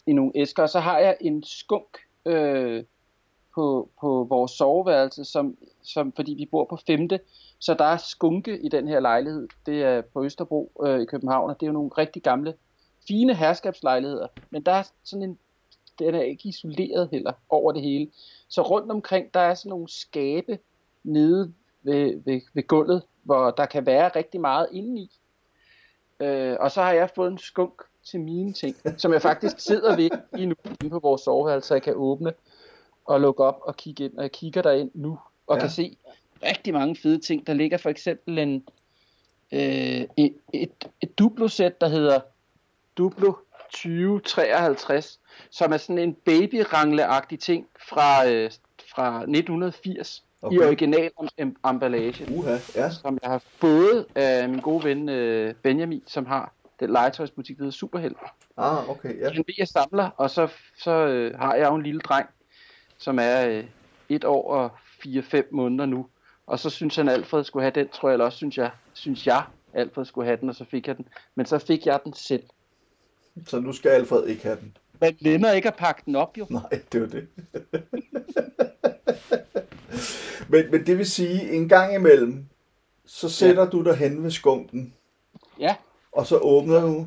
i nogle æsker, og så har jeg en skunk øh, på, på vores soveværelse, som, som, fordi vi bor på femte, Så der er skunke i den her lejlighed. Det er på Østerbro øh, i København, og det er jo nogle rigtig gamle, fine herskabslejligheder. Men der er sådan en, den er ikke isoleret heller over det hele. Så rundt omkring, der er sådan nogle skabe nede ved, ved, ved gulvet, hvor der kan være rigtig meget indeni. Øh, og så har jeg fået en skunk til mine ting, som jeg faktisk sidder ved lige nu inde på vores soveværelse, så jeg kan åbne og lukke op og kigge ind. Og jeg kigger derind nu og ja. kan se rigtig mange fede ting. Der ligger for eksempel en, øh, et, et, et Duplo-sæt, der hedder Duplo 2053, som er sådan en babyrangle-agtig ting fra, øh, fra 1980 okay. i original emballage, Uha, ja. som jeg har fået af min gode ven øh, Benjamin, som har den legetøjsbutik, der hedder Superheld. Ah, okay, ja. Han ved, jeg samler, og så, så øh, har jeg jo en lille dreng, som er øh, et år og 4-5 måneder nu. Og så synes han, Alfred skulle have den, tror jeg, eller også synes jeg, synes jeg, Alfred skulle have den, og så fik jeg den. Men så fik jeg den selv. Så nu skal Alfred ikke have den. Men Lenner ikke at pakke den op, jo. Nej, det var det. men, men det vil sige, en gang imellem, så sætter ja. du dig hen ved skunken. Ja. Og så åbner du,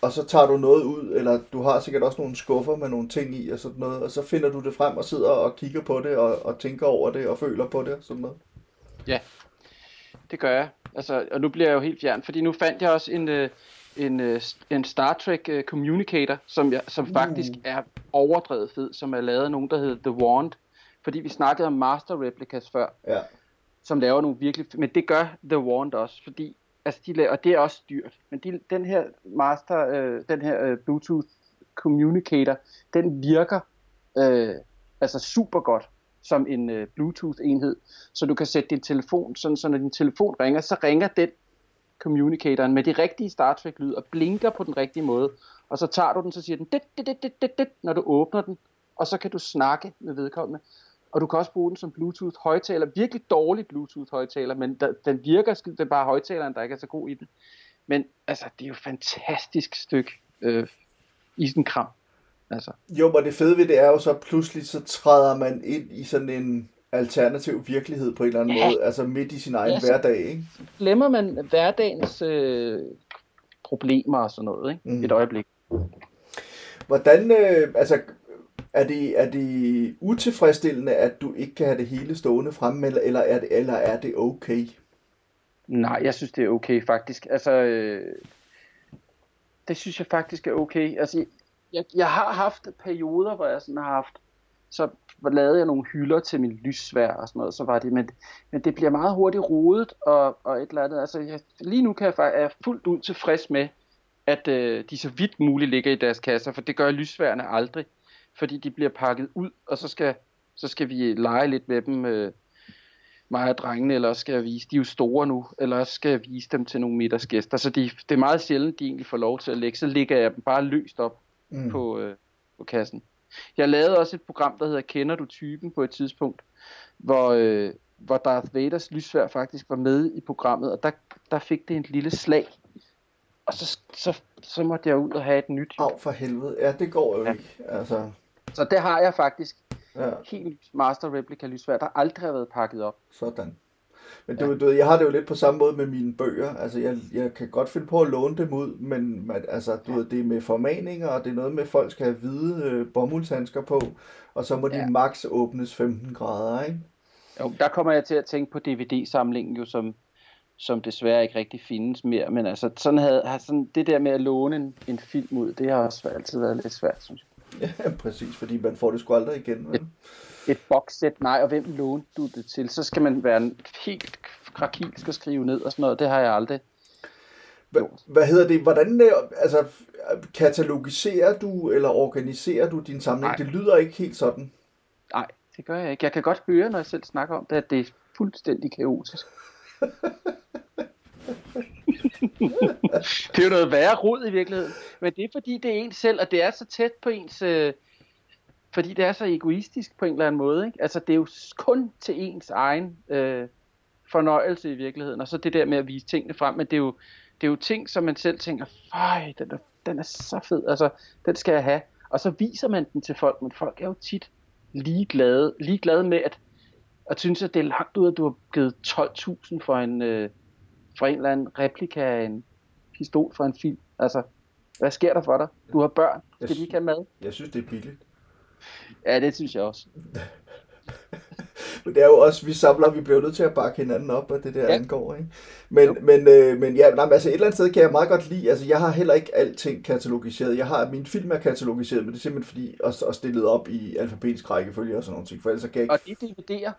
og så tager du noget ud, eller du har sikkert også nogle skuffer med nogle ting i og sådan noget, og så finder du det frem og sidder og kigger på det, og, og tænker over det, og føler på det og sådan noget. Ja, det gør jeg. Altså, og nu bliver jeg jo helt fjern, fordi nu fandt jeg også en, øh, en, øh, en Star Trek øh, Communicator, som, jeg, som faktisk Uh. er overdrevet fed, som er lavet af nogen, der hedder The Wand. Fordi vi snakkede om Master Replicas før, Ja. som laver nogle virkelig... Men det gør The Wand også, fordi... Altså, de laver, og det er også dyrt. Men de, den her Master, øh, den her øh, Bluetooth Communicator, den virker øh, altså super godt som en øh, Bluetooth-enhed. Så du kan sætte din telefon, sådan så når din telefon ringer, så ringer den communicatoren med de rigtige Star Trek lyd og blinker på den rigtige måde. Og så tager du den, så siger den dit, dit, dit, dit, dit, dit, når du åbner den, og så kan du snakke med vedkommende. Og du kan også bruge den som Bluetooth højtaler. Virkelig dårlig Bluetooth højtaler, men der, den virker, skid- det er bare højtaleren, der ikke er så god i den. Men altså, det er jo et fantastisk stykke øh, isenkram. Altså, Jo, men det fede ved det er jo så, pludselig så træder man ind i sådan en alternativ virkelighed på en eller anden Ja. måde, altså midt i sin egen Ja, hverdag, ikke? glemmer man hverdagens øh, problemer og sådan noget, ikke? Mm. Et øjeblik. Hvordan, øh, altså, er det, er det utilfredsstillende, at du ikke kan have det hele stående fremme, eller, eller, er, det, eller er det okay? Nej, jeg synes, det er okay faktisk. Altså, øh, det synes jeg faktisk er okay. Altså, jeg, jeg har haft perioder, hvor jeg sådan har haft, så lavede jeg nogle hylder til min lyssvær og sådan noget, så var det, men, men det bliver meget hurtigt rodet og, og et eller andet. Altså, jeg, lige nu kan jeg faktisk, er jeg fuldt ud tilfreds med, at øh, de så vidt muligt ligger i deres kasser, for det gør lyssværene aldrig, fordi de bliver pakket ud, og så skal, så skal vi lege lidt med dem, øh, mig og drengene, eller også skal jeg vise, de er jo store nu, eller også skal jeg vise dem til nogle middagsgæster, så de, det er meget sjældent, de egentlig får lov til at lægge, så ligger jeg dem bare løst op Mm. på, øh, på kassen. Jeg lavede også et program, der hedder Kender du typen på et tidspunkt, hvor, øh, hvor Darth Vaders lysvær faktisk var med i programmet, og der, der fik det en lille slag. Og så, så, så måtte jeg ud og have et nyt. Au for helvede. Ja, det går jo Ja. ikke. Altså, Så det har jeg faktisk. ja, Helt Master Replica lysvær, der aldrig har været pakket op. sådan. Men du, du, ved, jeg har det jo lidt på samme måde med mine bøger. Altså, jeg, jeg kan godt finde på at låne dem ud, men altså, du ved, det er med formaninger, og det er noget med, at folk skal have hvide øh, bomuldshandsker på, og så må de Ja. max åbnes 15 grader, ikke? Jo, der kommer jeg til at tænke på DVD-samlingen jo, som, som desværre ikke rigtig findes mere. Men altså, sådan havde, har sådan, det der med at låne en, en film ud, det har også altid været lidt svært, synes jeg. Ja, præcis, fordi man får det sgu aldrig igen. Vel? Et boxsæt, nej, og hvem lånte du det til? Så skal man være helt krakilsk og skrive ned og sådan noget. Det har jeg aldrig. Hva, hvad hedder det? Hvordan øh, altså, katalogiserer du eller organiserer du din samling? Nej. Det lyder ikke helt sådan. Nej, det gør jeg ikke. Jeg kan godt høre, når jeg selv snakker om det, at det er fuldstændig kaotisk. det er jo noget værre rod i virkeligheden. Men det er fordi, det er ens selv, og det er så tæt på ens... Øh, fordi det er så egoistisk på en eller anden måde. Ikke? Altså, det er jo kun til ens egen øh, fornøjelse i virkeligheden. Og så det der med at vise tingene frem. Men det er jo, det er jo ting, som man selv tænker, fej, den er, den er så fed. Altså, den skal jeg have. Og så viser man den til folk, men folk er jo tit ligeglade, ligeglade med, at, at synes, at det er langt ud, at du har givet 12.000 for en, øh, for en eller anden replika af en pistol fra en film. Altså, hvad sker der for dig? Du har børn. Skal de ikke have mad? Jeg synes, det er billigt. Ja, det synes jeg også. Men det er jo også, vi samler, vi bliver nødt til at bakke hinanden op, og det der Ja. angår, ikke? Men, men, øh, men ja, nej, men altså et eller andet sted kan jeg meget godt lide, altså jeg har heller ikke alting katalogiseret. Jeg har, min film er katalogiseret, men det er simpelthen fordi, og, og stillet op i alfabetisk rækkefølge og sådan nogle ting, for ellers så kan jeg ikke Og de DVD'er,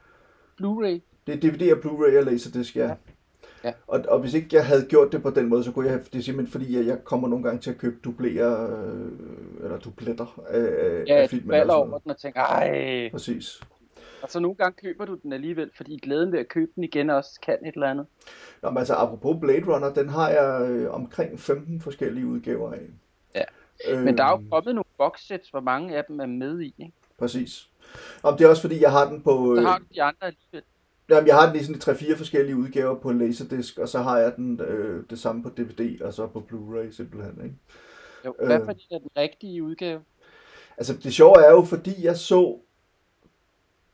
Blu-ray, Det er DVD og Blu-ray og Laserdisc, ja. Ja. Ja. Ja. Og, og hvis ikke jeg havde gjort det på den måde, så kunne jeg have, det er simpelthen fordi, at jeg kommer nogle gange til at købe dublerer, øh, eller dubletter af, ja, af du filmen. og sådan over den og tænker, ej. Præcis. Og så nogle gange køber du den alligevel, fordi glæden ved at købe den igen også kan et eller andet. Nå, men altså apropos Blade Runner, den har jeg øh, omkring 15 forskellige udgaver af. Ja. Øh, Men der er jo kommet nogle boxsets, hvor mange af dem er med i. Ikke? Præcis. Om det er også fordi, jeg har den på... Så Øh, har du de andre alligevel. Jamen, jeg har den i sådan 3-4 forskellige udgaver på Laserdisc, og så har jeg den øh, det samme på DVD, og så på Blu-ray simpelthen, ikke? Jo, hvad Øh. for er den rigtige udgave? Altså det sjove er jo, fordi jeg så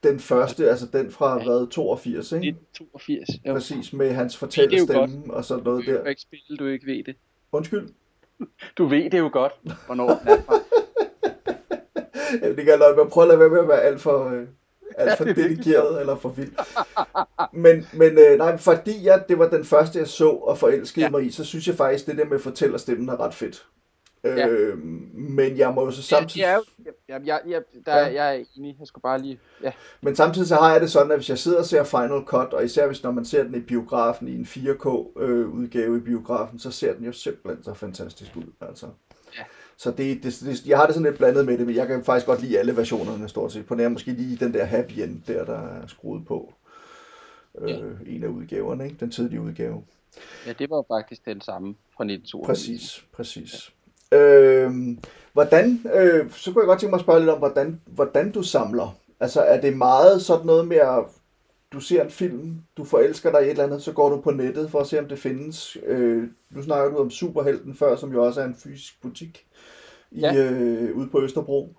den første, altså den fra hvad, 82, ikke? 1982. Jo. Præcis, med hans fortællestemme og sådan noget Du der. kan ikke spille, du ikke ved det. Undskyld. Du ved det jo godt, hvornår den er fra. Ja, det kan jeg nok, men prøv at lade være med at være alt for, øh, alt for virkelig dedikeret eller for vild. Men, men øh, nej, fordi jeg, det var den første, jeg så og forelskede Ja. ja. mig i, så synes jeg faktisk, det der med fortællerstemmen er ret fedt. Ja. Øh, men jeg må jo så samtidig... Ja, jeg, jeg, jeg, jeg, der, Ja. jeg er enig. Jeg skulle bare lige... Ja. Men samtidig så har jeg det sådan, at hvis jeg sidder og ser Final Cut, og især hvis når man ser den i biografen, i en 4K-udgave i biografen, så ser den jo simpelthen så fantastisk ud. Altså. Ja. Så det, det, det, jeg har det sådan lidt blandet med det, men jeg kan faktisk godt lide alle versionerne stort set. På nær måske lige den der happy end, der, der er skruet på. Øh, Ja. En af udgaverne, ikke? Den tidlige udgave. ja, det var faktisk den samme fra 1982. Præcis, præcis. Øh, hvordan, øh, så kunne jeg godt tænke mig at spørge lidt om, hvordan, hvordan du samler. Altså er det meget sådan noget med at, du ser en film, du forelsker dig i et eller andet, så går du på nettet for at se, om det findes. Øh, nu snakker du om Superhelten før, som jo også er en fysisk butik i, Ja. øh, ude på Østerbro.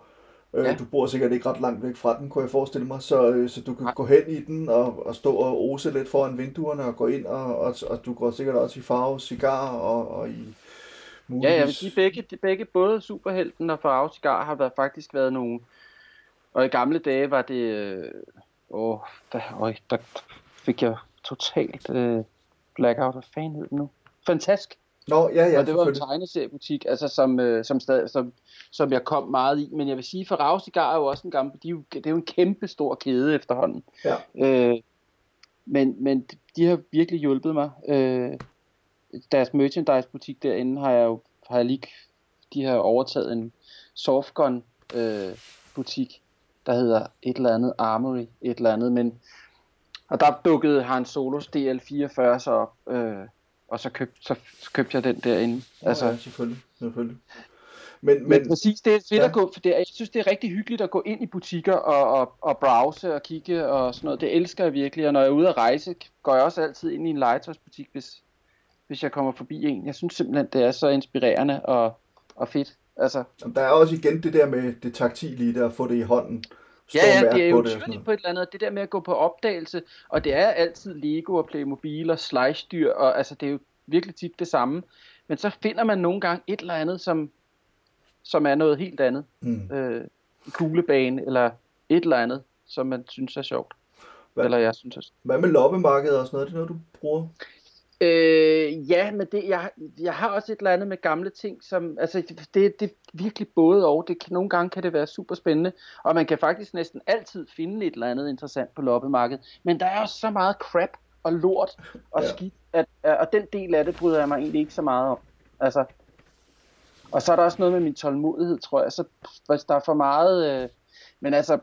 Øh, Ja. Du bor sikkert ikke ret langt væk fra den, kunne jeg forestille mig, så, øh, så du kan Nej. gå hen i den og, og stå og ose lidt foran vinduerne og gå ind, og, og, og du går sikkert også i farve cigar og, og i Ja, jeg vil sige, begge, de begge, både Superhelten og Farve Cigar har været, faktisk været nogle... Og i gamle dage var det... Øh, åh, der, øj, der fik jeg totalt øh, blackout. Hvad fanden hed nu? Fantastisk. Nå, ja, ja, og det var en tegneseriebutik, altså som, øh, som, stad, som, som jeg kom meget i. Men jeg vil sige, for Rave Cigar er jo også en gammel, de er jo, det er jo en kæmpe stor kæde efterhånden. Ja. Øh, men, men de har virkelig hjulpet mig. Øh, deres merchandise butik derinde har jeg jo har jeg lige, de har overtaget en softgun øh, butik, der hedder et eller andet Armory, et eller andet, men og der dukkede Han Solos DL44 så op, øh, og så købte, så købte jeg den derinde. Nå, Altså, ja, selvfølgelig, selvfølgelig. Men, men, men, præcis, det er fedt ja. at gå, for det, jeg synes, det er rigtig hyggeligt at gå ind i butikker og, og, og browse og kigge og sådan noget. Det elsker jeg virkelig, og når jeg er ude at rejse, går jeg også altid ind i en legetøjsbutik, hvis, hvis jeg kommer forbi en. Jeg synes simpelthen, det er så inspirerende og, og fedt. Altså, der er også igen det der med det taktile i det, at få det i hånden. Ja, ja, det er jo noget. på et eller andet. Det der med at gå på opdagelse, og det er altid Lego og Playmobil og slice-dyr, og altså, det er jo virkelig tit det samme. Men så finder man nogle gange et eller andet, som, som er noget helt andet. Mm. øh, en kuglebane eller et eller andet, som man synes er sjovt. Hvad? Eller jeg synes er Hvad med loppemarkedet og sådan noget? Er det noget, du bruger? Øh, ja, men det, jeg, jeg har også et eller andet med gamle ting, som, altså det, det er virkelig både og. Det nogle gange kan det være super spændende, og man kan faktisk næsten altid finde et eller andet interessant på loppemarkedet. Men der er også så meget crap og lort og Ja. skidt, at, at, og den del af det bryder jeg mig egentlig ikke så meget om. Altså, og så er der også noget med min tålmodighed, tror jeg. Så hvis der er for meget... Øh, men altså,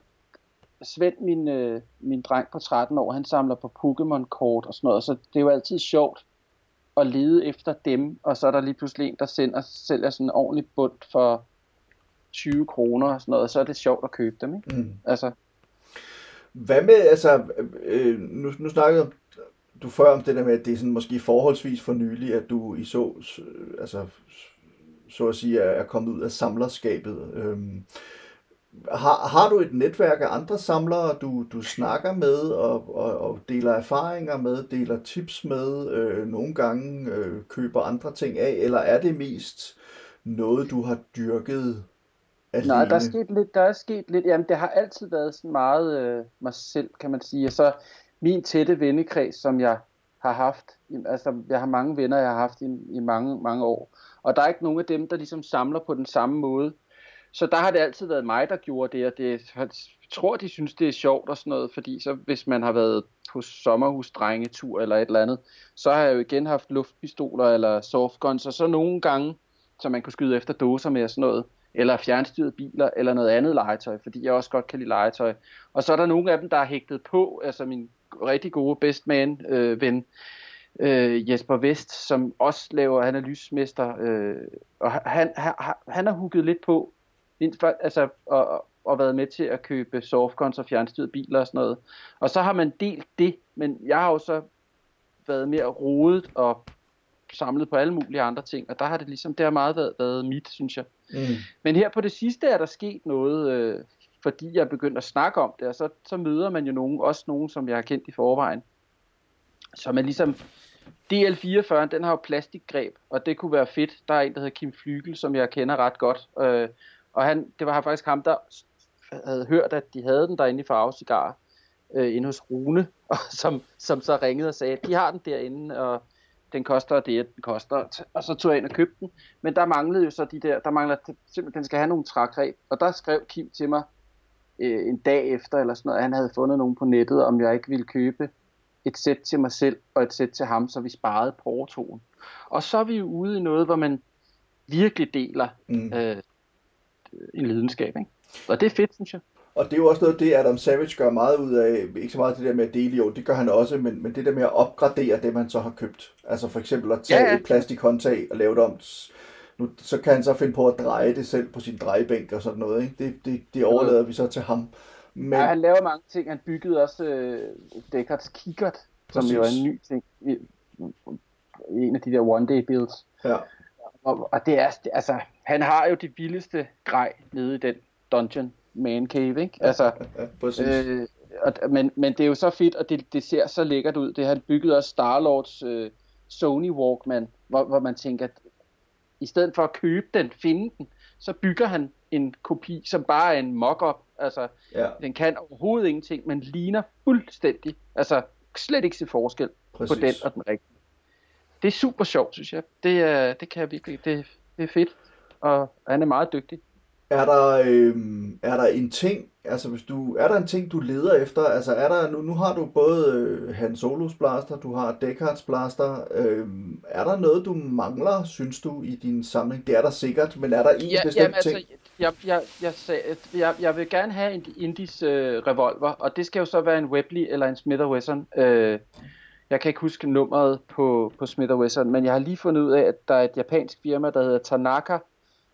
Svend, min, øh, min dreng på 13 år, han samler på Pokémon-kort og sådan noget, så det er jo altid sjovt at lede efter dem, og så er der lige pludselig en, der sender, sælger sådan en ordentlig bund for 20 kroner og sådan noget, og så er det sjovt at købe dem, ikke? Mm. Altså, Hvad med, altså, øh, nu, nu snakkede du før om det der med, at det er sådan måske forholdsvis for nylig, at du i så, øh, altså, så at sige, er kommet ud af samlerskabet. Øhm, har, har du et netværk af andre samlere, du, du snakker med og, og, og deler erfaringer med, deler tips med, øh, nogle gange øh, køber andre ting af, eller er det mest noget, du har dyrket alene? Nej, der er sket lidt, der er sket lidt, jamen det har altid været sådan meget øh, mig selv, kan man sige, og så min tætte vennekreds, som jeg har haft, altså jeg har mange venner, jeg har haft i, i mange, mange år, og der er ikke nogen af dem, der ligesom samler på den samme måde, så der har det altid været mig, der gjorde det, og det, jeg tror, de synes, det er sjovt og sådan noget, fordi så hvis man har været på sommerhusdrengetur eller et eller andet, så har jeg jo igen haft luftpistoler eller softguns, og så nogle gange, så man kunne skyde efter dåser med og sådan noget, eller fjernstyret biler, eller noget andet legetøj, fordi jeg også godt kan lide legetøj. Og så er der nogle af dem, der er hægtet på, altså min rigtig gode best man øh, ven, øh, Jesper Vest, som også laver, han er lysmester, øh, og han, han, han har hugget lidt på, altså, og, og været med til at købe softguns og fjernstyrede biler og sådan noget. Og så har man delt det, men jeg har jo så været mere rodet og samlet på alle mulige andre ting, og der har det ligesom, det har meget været, været mit, synes jeg. Mm. Men her på det sidste er der sket noget, øh, fordi jeg er begyndt at snakke om det, og så, så møder man jo nogen, også nogen, som jeg har kendt i forvejen, som er ligesom, DL44, den har jo plastikgreb, og det kunne være fedt. Der er en, der hedder Kim Flygel, som jeg kender ret godt, øh, og han, det var faktisk ham, der havde hørt, at de havde den derinde i Farve Cigar, øh, inde hos Rune, og som, som så ringede og sagde, at de har den derinde, og den koster det, den koster, og så tog jeg ind og købte den. Men der manglede jo så de der, der mangler simpelthen, den skal have nogle trægreb, og der skrev Kim til mig øh, en dag efter, eller sådan noget, at han havde fundet nogen på nettet, om jeg ikke ville købe et sæt til mig selv, og et sæt til ham, så vi sparede portoen. Og så er vi jo ude i noget, hvor man virkelig deler mm. øh, en lidenskab, ikke? Og det er fedt, synes jeg. Og det er jo også noget, det Adam Savage gør meget ud af, ikke så meget det der med at dele, jo, det gør han også, men, men det der med at opgradere det, man så har købt. Altså for eksempel at tage ja, ja. et plastikhåndtag og lave det om, nu, så kan han så finde på at dreje det selv på sin drejebænk og sådan noget, ikke? Det, det, det overlader vi så til ham. Men... Ja, han laver mange ting. Han byggede også øh, Deckards kikkert, som jo er en ny ting. En af de der one-day builds. Ja. Og, og det er, altså, han har jo det vildeste grej nede i den dungeon man cave, ikke? Altså, ja, øh, og, men, men det er jo så fedt, og det, det ser så lækkert ud. Det har han bygget også Starlords øh, Sony Walkman, hvor, hvor man tænker, at i stedet for at købe den, finde den, så bygger han en kopi, som bare er en mock-up. Altså, ja. den kan overhovedet ingenting, men ligner fuldstændig. Altså, slet ikke se forskel Præcis. på den og den rigtige. Det er super sjovt, synes jeg. Det, er, det kan jeg virkelig, det, det er fedt. Og han er meget dygtig. Er der, øh, er der en ting, altså hvis du, er der en ting, du leder efter? Altså er der, nu, nu har du både øh, Han Solos blaster, du har Deckard's blaster. Øh, er der noget, du mangler, synes du, i din samling? Det er der sikkert, men er der en ja, bestemt jamen, altså, ting? Jeg, jeg, jeg, sagde, jeg, jeg vil gerne have en Indis øh, revolver, og det skal jo så være en Webley eller en Smith Wesson. Øh, jeg kan ikke huske nummeret på, på Smith Wesson, men jeg har lige fundet ud af, at der er et japansk firma, der hedder Tanaka,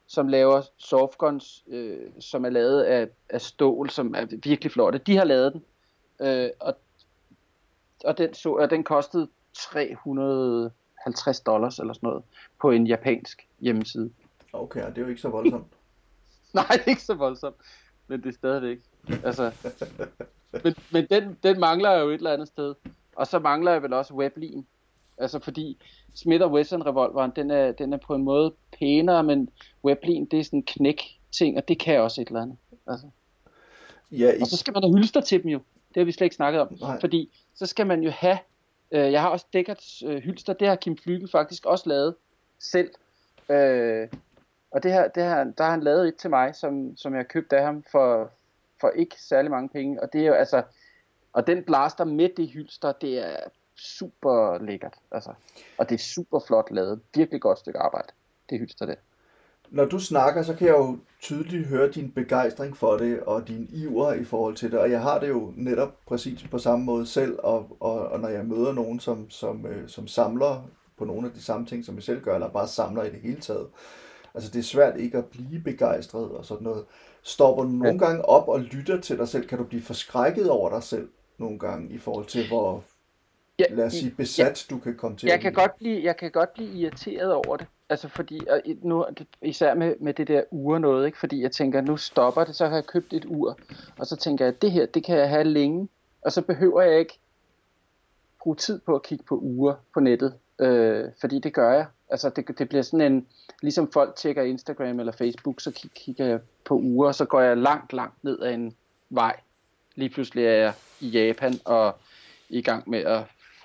som laver softguns, øh, som er lavet af, af stål, som er virkelig flotte. De har lavet den, øh, og, og, den, så, og den kostede 350 dollars eller sådan noget på en japansk hjemmeside. Okay, det er jo ikke så voldsomt. Nej, det er ikke så voldsomt, men det er stadigvæk. Altså, men men den, den mangler jo et eller andet sted. Og så mangler jeg vel også weblin. Altså fordi Smith Wesson revolveren, den er, den er på en måde pænere, men weblin, det er sådan en knæk ting, og det kan også et eller andet. Altså. Ja, i... Og så skal man have hylster til dem jo. Det har vi slet ikke snakket om. Nej. Fordi så skal man jo have, øh, jeg har også Deckards øh, hylster, det har Kim Flygel faktisk også lavet selv. Øh, og det her, det her, der har han lavet et til mig, som, som jeg købte af ham for, for ikke særlig mange penge. Og det er jo altså, og den blaster med det hylster, det er super lækkert. Altså. Og det er super flot lavet. Virkelig godt stykke arbejde. Det hylster det. Når du snakker, så kan jeg jo tydeligt høre din begejstring for det, og din iver i forhold til det. Og jeg har det jo netop præcis på samme måde selv, og, og, og når jeg møder nogen, som, som, øh, som samler på nogle af de samme ting, som jeg selv gør, eller bare samler i det hele taget. Altså det er svært ikke at blive begejstret og sådan noget. Stopper du nogle ja. gange op og lytter til dig selv? Kan du blive forskrækket over dig selv nogle gange i forhold til, hvor Ja, lad os sige, besat, du kan komme til Jeg at kan, godt blive, jeg kan godt blive irriteret over det. Altså fordi, og nu, især med, med det der ur noget, ikke? fordi jeg tænker, nu stopper det, så har jeg købt et ur, og så tænker jeg, det her, det kan jeg have længe, og så behøver jeg ikke bruge tid på at kigge på uger på nettet, øh, fordi det gør jeg. Altså det, det bliver sådan en, ligesom folk tjekker Instagram eller Facebook, så kig, kigger jeg på uger, og så går jeg langt, langt ned ad en vej. Lige pludselig er jeg i Japan og i gang med at,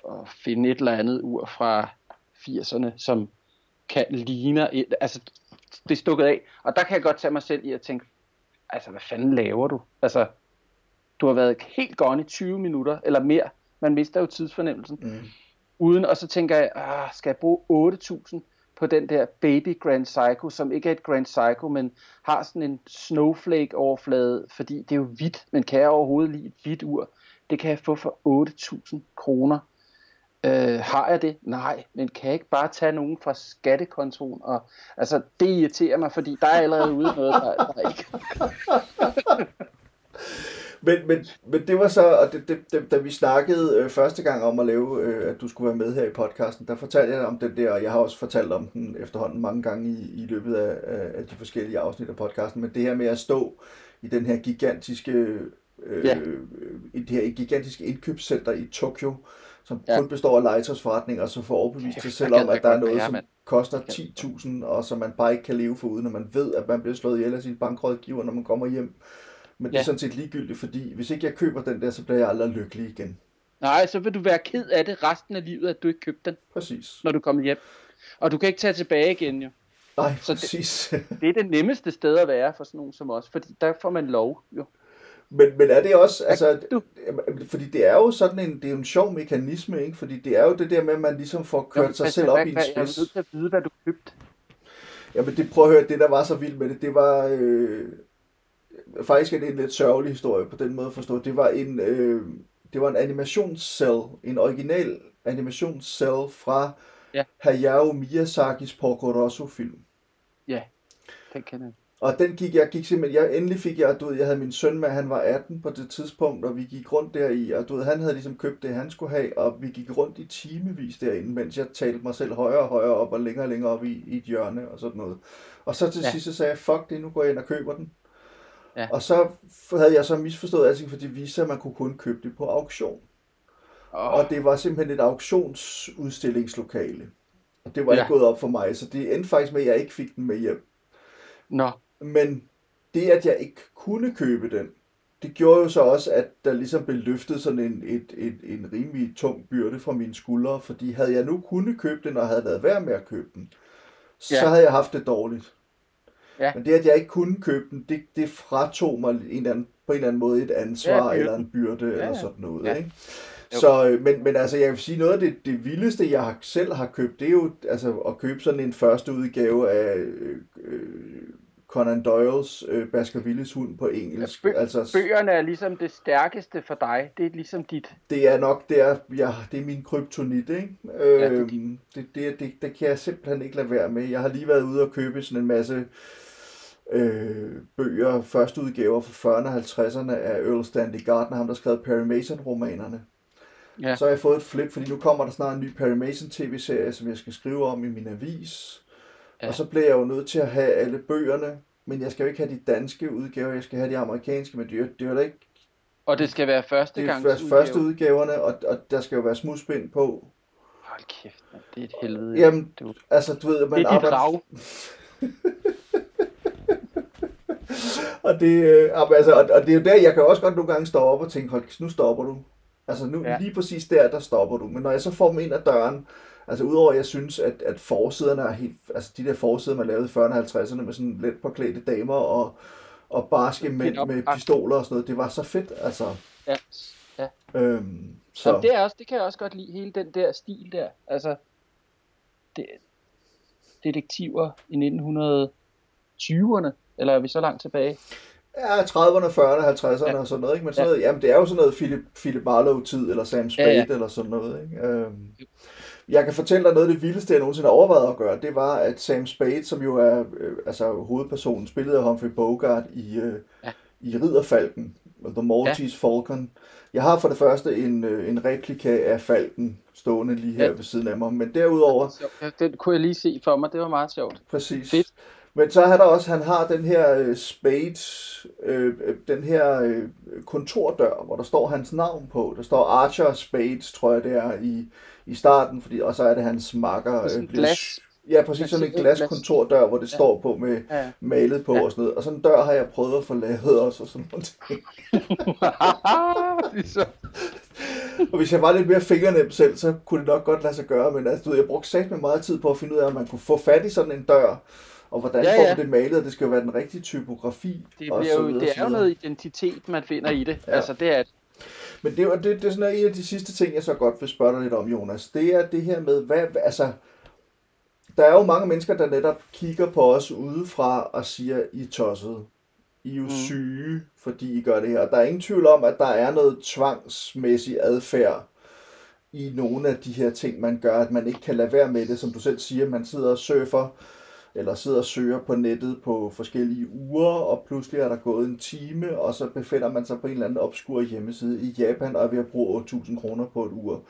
at finde et eller andet ur fra 80'erne, som kan ligner et, altså det er stukket af. Og der kan jeg godt tage mig selv i at tænke, altså hvad fanden laver du? Altså, du har været helt gone i 20 minutter eller mere. Man mister jo tidsfornemmelsen. Mm. Uden, og så tænker jeg, ah, skal jeg bruge 8.000 på den der Baby Grand Psycho, som ikke er et Grand Psycho, men har sådan en snowflake overflade, fordi det er jo hvidt, men kan jeg overhovedet lide et hvidt ur? Det kan jeg få for 8.000 kroner. Øh, har jeg det? Nej, men kan jeg ikke bare tage nogen fra skattekontoen? Og, altså, det irriterer mig, fordi der er allerede ude noget, der, der ikke... Men, men, men det var så, og det, det, det, da vi snakkede øh, første gang om at lave, øh, at du skulle være med her i podcasten, der fortalte jeg om den der, og jeg har også fortalt om den efterhånden mange gange i, i løbet af, af, de forskellige afsnit af podcasten, men det her med at stå i den her gigantiske, øh, Ja. i det her gigantiske indkøbscenter i Tokyo, som Ja. kun består af legetøjsforretninger, og så får overbevist sig selv om, at der er noget, som koster Gad jeg 10.000, og som man bare ikke kan leve for uden, og man ved, at man bliver slået ihjel af sin bankrådgiver, når man kommer hjem. Men det er sådan set ligegyldigt, fordi hvis ikke jeg køber den der, så bliver jeg aldrig lykkelig igen. Nej, så vil du være ked af det resten af livet, at du ikke købte den, Præcis. når du kommer hjem. Og du kan ikke tage tilbage igen, jo. Nej, Så det- præcis. Det er det nemmeste sted at være for sådan nogen som os, fordi der får man lov, jo. Men, men er det også, altså, fordi det er jo sådan en, det er jo en sjov mekanisme, ikke? Fordi det er jo det der med, at man ligesom får kørt Jo, sig selv hvad- op i en hvad- Jeg er spids. nødt til at vide, hvad du købte. Jamen det, prøv at høre, det der var så vildt med det, det var, øh, faktisk er det en lidt sørgelig historie på den måde at forstå. Det var en, øh, det var en animationscell, en original animationscell fra Ja. Hayao Miyazakis Porco Rosso film. Ja, det kan jeg. Og den gik jeg gik simpelthen, jeg endelig fik jeg, du ved, jeg havde min søn med, han var 18 på det tidspunkt, og vi gik rundt der i, og du ved, han havde ligesom købt det, han skulle have, og vi gik rundt i timevis derinde, mens jeg talte mig selv højere og højere op, og længere og længere op i, i et hjørne og sådan noget. Og så til Ja. sidst så sagde jeg, fuck det, nu går jeg ind og køber den. Ja. Og så havde jeg så misforstået alting, for det viste at man kunne kun købe det på auktion. Oh, Og det var simpelthen et auktionsudstillingslokale. Og det var Ja. ikke gået op for mig, så det endte faktisk med, at jeg ikke fik den med hjem. Nå, Men det, at jeg ikke kunne købe den, det gjorde jo så også, at der ligesom blev løftet sådan en, et, et, en rimelig tung byrde fra mine skuldre, fordi havde jeg nu kunne købe den, og havde været værd med at købe den, så Ja. havde jeg haft det dårligt. Ja. Men det, at jeg ikke kunne købe den, det, det fratog mig en eller anden, på en eller anden måde et ansvar, Ja, eller en byrde, ja, eller sådan noget. Ja. Ikke? Så, øh, men, men altså, jeg vil sige, noget af det, det vildeste, jeg har, selv har købt, det er jo altså, at købe sådan en første udgave af øh, øh, Conan Doyles øh, Baskervilles hund på engelsk. Ja, bø- altså, bøgerne er ligesom det stærkeste for dig. Det er ligesom dit. det er nok der, ja, det er min kryptonit, ikke? det er Øhm, det, det, det, det kan jeg simpelthen ikke lade være med. Jeg har lige været ude og købe sådan en masse øh, bøger, første udgaver fra 40'erne og 50'erne af Earl Stanley Gardner, ham der skrev Perry Mason-romanerne. Ja. Så har jeg fået et flip, fordi nu kommer der snart en ny Perry Mason tv-serie, som jeg skal skrive om i min avis. Ja. Og så bliver jeg jo nødt til at have alle bøgerne, men jeg skal jo ikke have de danske udgaver, jeg skal have de amerikanske, men det er det jo da ikke Og det skal være første det er gang. først første udgaverne, og, og der skal jo være smudspind på. Hold kæft, man. det er et helvede. Jamen, du, altså du ved, man det er rav. og det, øh, altså, og, og det er jo der, jeg kan også godt nogle gange stå op og tænke, hold, nu stopper du. Altså nu, ja. lige præcis der, der stopper du. Men når jeg så får dem ind ad døren, altså udover at jeg synes, at, at forsiderne er helt, altså de der forsider, man lavede i 40'erne og 50'erne med sådan let påklædte damer og, og barske mænd med pistoler og sådan noget, det var så fedt, altså. Ja. ja. Øhm, Så så, det, er også, det kan jeg også godt lide, hele den der stil der. Altså, det, detektiver i 1920'erne, eller er vi så langt tilbage? Ja, 30'erne, 40'erne, 50'erne Ja. og sådan noget, ikke? Men sådan Ja. noget, jamen det er jo sådan noget Philip, Philip Marlowe-tid, eller Sam Spade, Ja, ja. eller sådan noget, ikke? Øhm, jeg kan fortælle dig noget af det vildeste, jeg nogensinde har overvejet at gøre, det var, at Sam Spade, som jo er øh, altså hovedpersonen, spillet af Humphrey Bogart i, øh, Ja. i Ridderfalken, The Maltese Falcon, Jeg har for det første en, øh, en replika af falken stående lige her Ja. ved siden af mig, men derudover, Ja, Den kunne jeg lige se for mig, det var meget sjovt. præcis. Fedt. Men så har der også, han har den her øh, spade, øh, øh, den her øh, kontordør, hvor der står hans navn på. Der står Archer Spades, tror jeg det er, i, i starten, fordi, og så er det hans makker. Sådan øh, blevet- glas. Ja, præcis sådan en Glas- glaskontordør, hvor det Ja. står på med Ja. malet på Ja. og sådan noget. Og sådan en dør har jeg prøvet at få lavet også, og sådan noget. Og hvis jeg var lidt mere fingernem selv, så kunne det nok godt lade sig gøre, men altså, du ved, jeg brugte sagt med meget tid på at finde ud af, om man kunne få fat i sådan en dør, og hvordan Ja, ja, får det malet, og det skal jo være den rigtige typografi. Det, og bliver jo, videre, det er jo noget identitet, man finder i det. Ja. Altså, det er... Men det, er jo- det, det er sådan en af de sidste ting, jeg så godt vil spørge dig lidt om, Jonas. Det er det her med, hvad, altså, der er jo mange mennesker, der netop kigger på os udefra og siger, I er tosset. I er jo mm. syge, fordi I gør det her. Og der er ingen tvivl om, at der er noget tvangsmæssig adfærd i nogle af de her ting, man gør, at man ikke kan lade være med det, som du selv siger, man sidder og surfer, eller sidder og søger på nettet på forskellige uger, og pludselig er der gået en time, og så befinder man sig på en eller anden obskur hjemmeside i Japan, og er ved at bruge 8.000 kroner på et ur,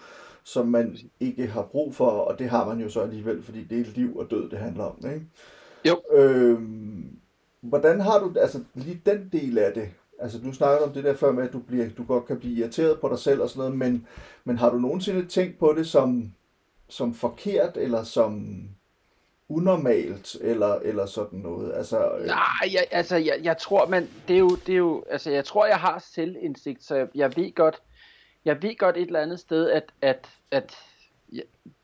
som man ikke har brug for, og det har man jo så alligevel, fordi det er liv og død, det handler om, ikke? Jo. Øhm, hvordan har du, altså lige den del af det, altså du snakkede om det der før med, at du, bliver, du godt kan blive irriteret på dig selv og sådan noget, men, men har du nogensinde tænkt på det som, som forkert, eller som unormalt, eller, eller sådan noget? Altså, øh, Nej, jeg, altså, jeg, jeg tror, man, det er jo, det er jo, altså, jeg tror, jeg har selvindsigt, så jeg, jeg ved godt, jeg ved godt et eller andet sted, at, at, at jeg,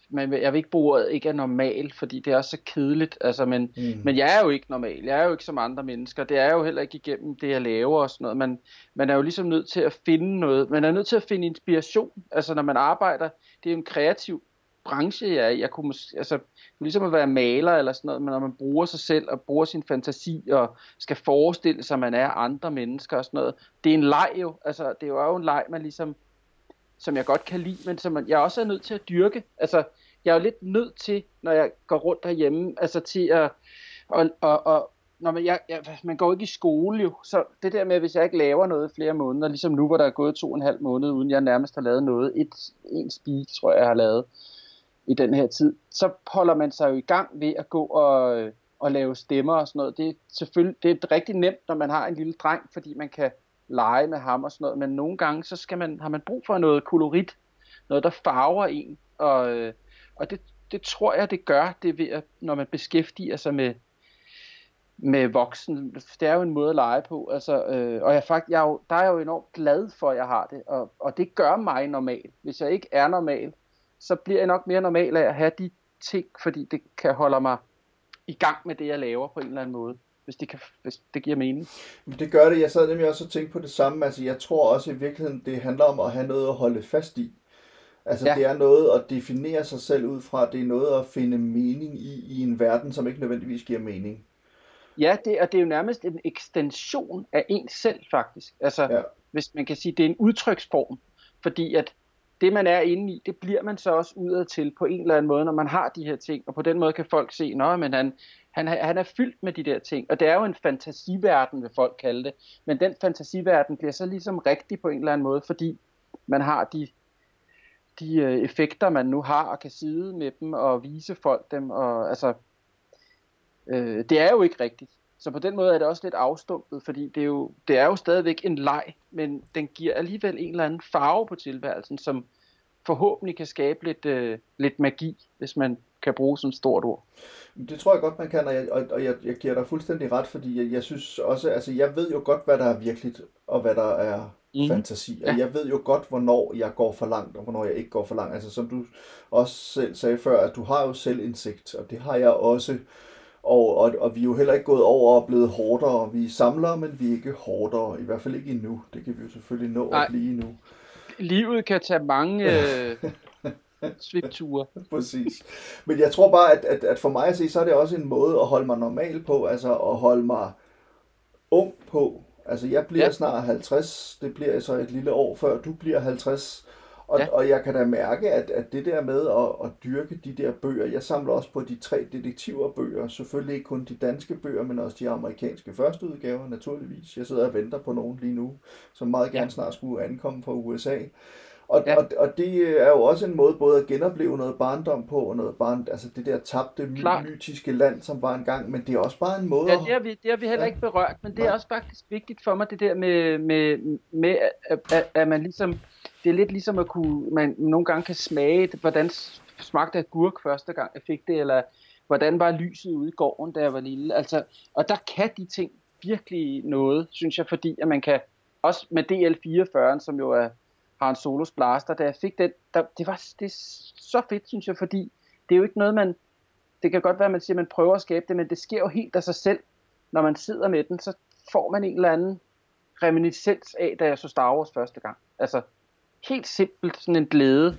men jeg vil ikke bruge ordet ikke er normal, fordi det er også så kedeligt, altså, men, mm, men jeg er jo ikke normal, jeg er jo ikke som andre mennesker, det er jo heller ikke igennem det, jeg laver og sådan noget, man, man er jo ligesom nødt til at finde noget, man er nødt til at finde inspiration, altså når man arbejder, det er jo en kreativ branche, jeg er i. jeg kunne mås- altså, det er ligesom at være maler eller sådan noget, men når man bruger sig selv og bruger sin fantasi og skal forestille sig, at man er andre mennesker og sådan noget, det er en leg jo, altså det er jo en leg, man ligesom, som jeg godt kan lide, men som man, jeg også er nødt til at dyrke, altså jeg er jo lidt nødt til, når jeg går rundt derhjemme, altså til at, og, og, og når man, jeg, jeg, man går ikke i skole jo, så det der med, hvis jeg ikke laver noget flere måneder, ligesom nu, hvor der er gået to og en halv måned, uden jeg nærmest har lavet noget, et, en speak, tror jeg, jeg har lavet i den her tid, så holder man sig jo i gang ved at gå og, og lave stemmer og sådan noget. Det er selvfølgelig det er rigtig nemt, når man har en lille dreng, fordi man kan lege med ham og sådan noget, men nogle gange, så skal man, har man brug for noget kolorit, noget, der farver en, og, og det, det tror jeg, det gør, det ved at, når man beskæftiger sig med, med voksen. Det er jo en måde at lege på. Altså, øh, og jeg, fakt, jeg er jo, der er jeg jo enormt glad for, at jeg har det. Og, og det gør mig normal. Hvis jeg ikke er normal, så bliver jeg nok mere normal af at have de ting, fordi det kan holde mig i gang med det, jeg laver på en eller anden måde. Hvis det, kan, hvis det giver mening. Men Det gør det. Jeg sad nemlig også og tænkte på det samme. Altså, jeg tror også i virkeligheden, det handler om at have noget at holde fast i. Altså, ja. det er noget at definere sig selv ud fra. Det er noget at finde mening i, i en verden, som ikke nødvendigvis giver mening. Ja, det, og det er jo nærmest en ekstension af en selv, faktisk. Altså, Ja. hvis man kan sige, det er en udtryksform. Fordi at det, man er inde i, det bliver man så også udad til på en eller anden måde, når man har de her ting. Og på den måde kan folk se, at men han, han, han er fyldt med de der ting. Og det er jo en fantasiverden, vil folk kalde det. Men den fantasiverden bliver så ligesom rigtig på en eller anden måde, fordi man har de, de øh, effekter, man nu har, og kan sidde med dem og vise folk dem. Og, altså, øh, det er jo ikke rigtigt. Så på den måde er det også lidt afstumpet, fordi det er jo, det er jo stadigvæk en leg, men den giver alligevel en eller anden farve på tilværelsen, som forhåbentlig kan skabe lidt, øh, lidt magi, hvis man kan bruge sådan et stort ord. Det tror jeg godt, man kan, og jeg, og, jeg, jeg giver dig fuldstændig ret, fordi jeg, jeg synes også, altså jeg ved jo godt, hvad der er virkeligt, og hvad der er Mhm. fantasi, og Ja. jeg ved jo godt, hvornår jeg går for langt, og hvornår jeg ikke går for langt. Altså som du også selv sagde før, at du har jo selvindsigt, og det har jeg også, og, og, og vi er jo heller ikke gået over og blevet hårdere. Vi samler, men vi er ikke hårdere, i hvert fald ikke endnu. Det kan vi jo selvfølgelig nå Nej. at blive endnu. Livet kan tage mange øh, svipture. Præcis. Men jeg tror bare, at, at, at for mig at se, så er det også en måde at holde mig normal på, altså at holde mig ung på. Altså jeg bliver Ja. snart 50, det bliver så et lille år før du bliver 50, Og, Ja. og jeg kan da mærke, at, at det der med at, at dyrke de der bøger, jeg samler også på de tre detektiverbøger, selvfølgelig ikke kun de danske bøger, men også de amerikanske førsteudgaver naturligvis. Jeg sidder og venter på nogen lige nu, som meget gerne Ja. snart skulle ankomme fra USA. Og, Ja. og, og det er jo også en måde både at genopleve noget barndom på, og noget barn, altså det der tabte Klart. mytiske land, som var engang, men det er også bare en måde Ja, det har vi, det har vi heller Ja. ikke berørt, men det er Nej. også faktisk vigtigt for mig, det der med, med, med at, at, at man ligesom, det er lidt ligesom at kunne, man nogle gange kan smage, hvordan smagte agurk første gang jeg fik det, eller hvordan var lyset ude i gården, da jeg var lille. Altså, og der kan de ting virkelig noget, synes jeg, fordi at man kan, også med DL44, som jo er, har en solos blaster, da jeg fik den, der, det var det er så fedt, synes jeg, fordi det er jo ikke noget, man, det kan godt være, at man siger, at man prøver at skabe det, men det sker jo helt af sig selv. Når man sidder med den, så får man en eller anden reminiscens af, da jeg så Star Wars første gang. Altså, helt simpelt sådan en glæde.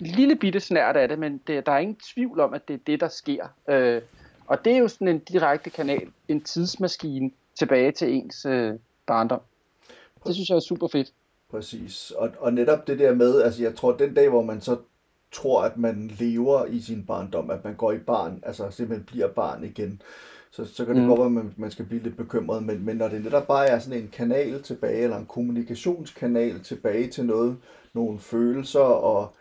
En lille bitte snært af det, men det, der er ingen tvivl om, at det er det, der sker. Øh, og det er jo sådan en direkte kanal, en tidsmaskine tilbage til ens øh, barndom. Det synes jeg er super fedt. Præcis. Og, og netop det der med, altså jeg tror, den dag, hvor man så tror, at man lever i sin barndom, at man går i barn, altså simpelthen bliver barn igen, så, så kan det Mm. godt være, at man, man skal blive lidt bekymret, men, men når det netop bare er sådan en kanal tilbage, eller en kommunikationskanal tilbage til noget, nogle følelser og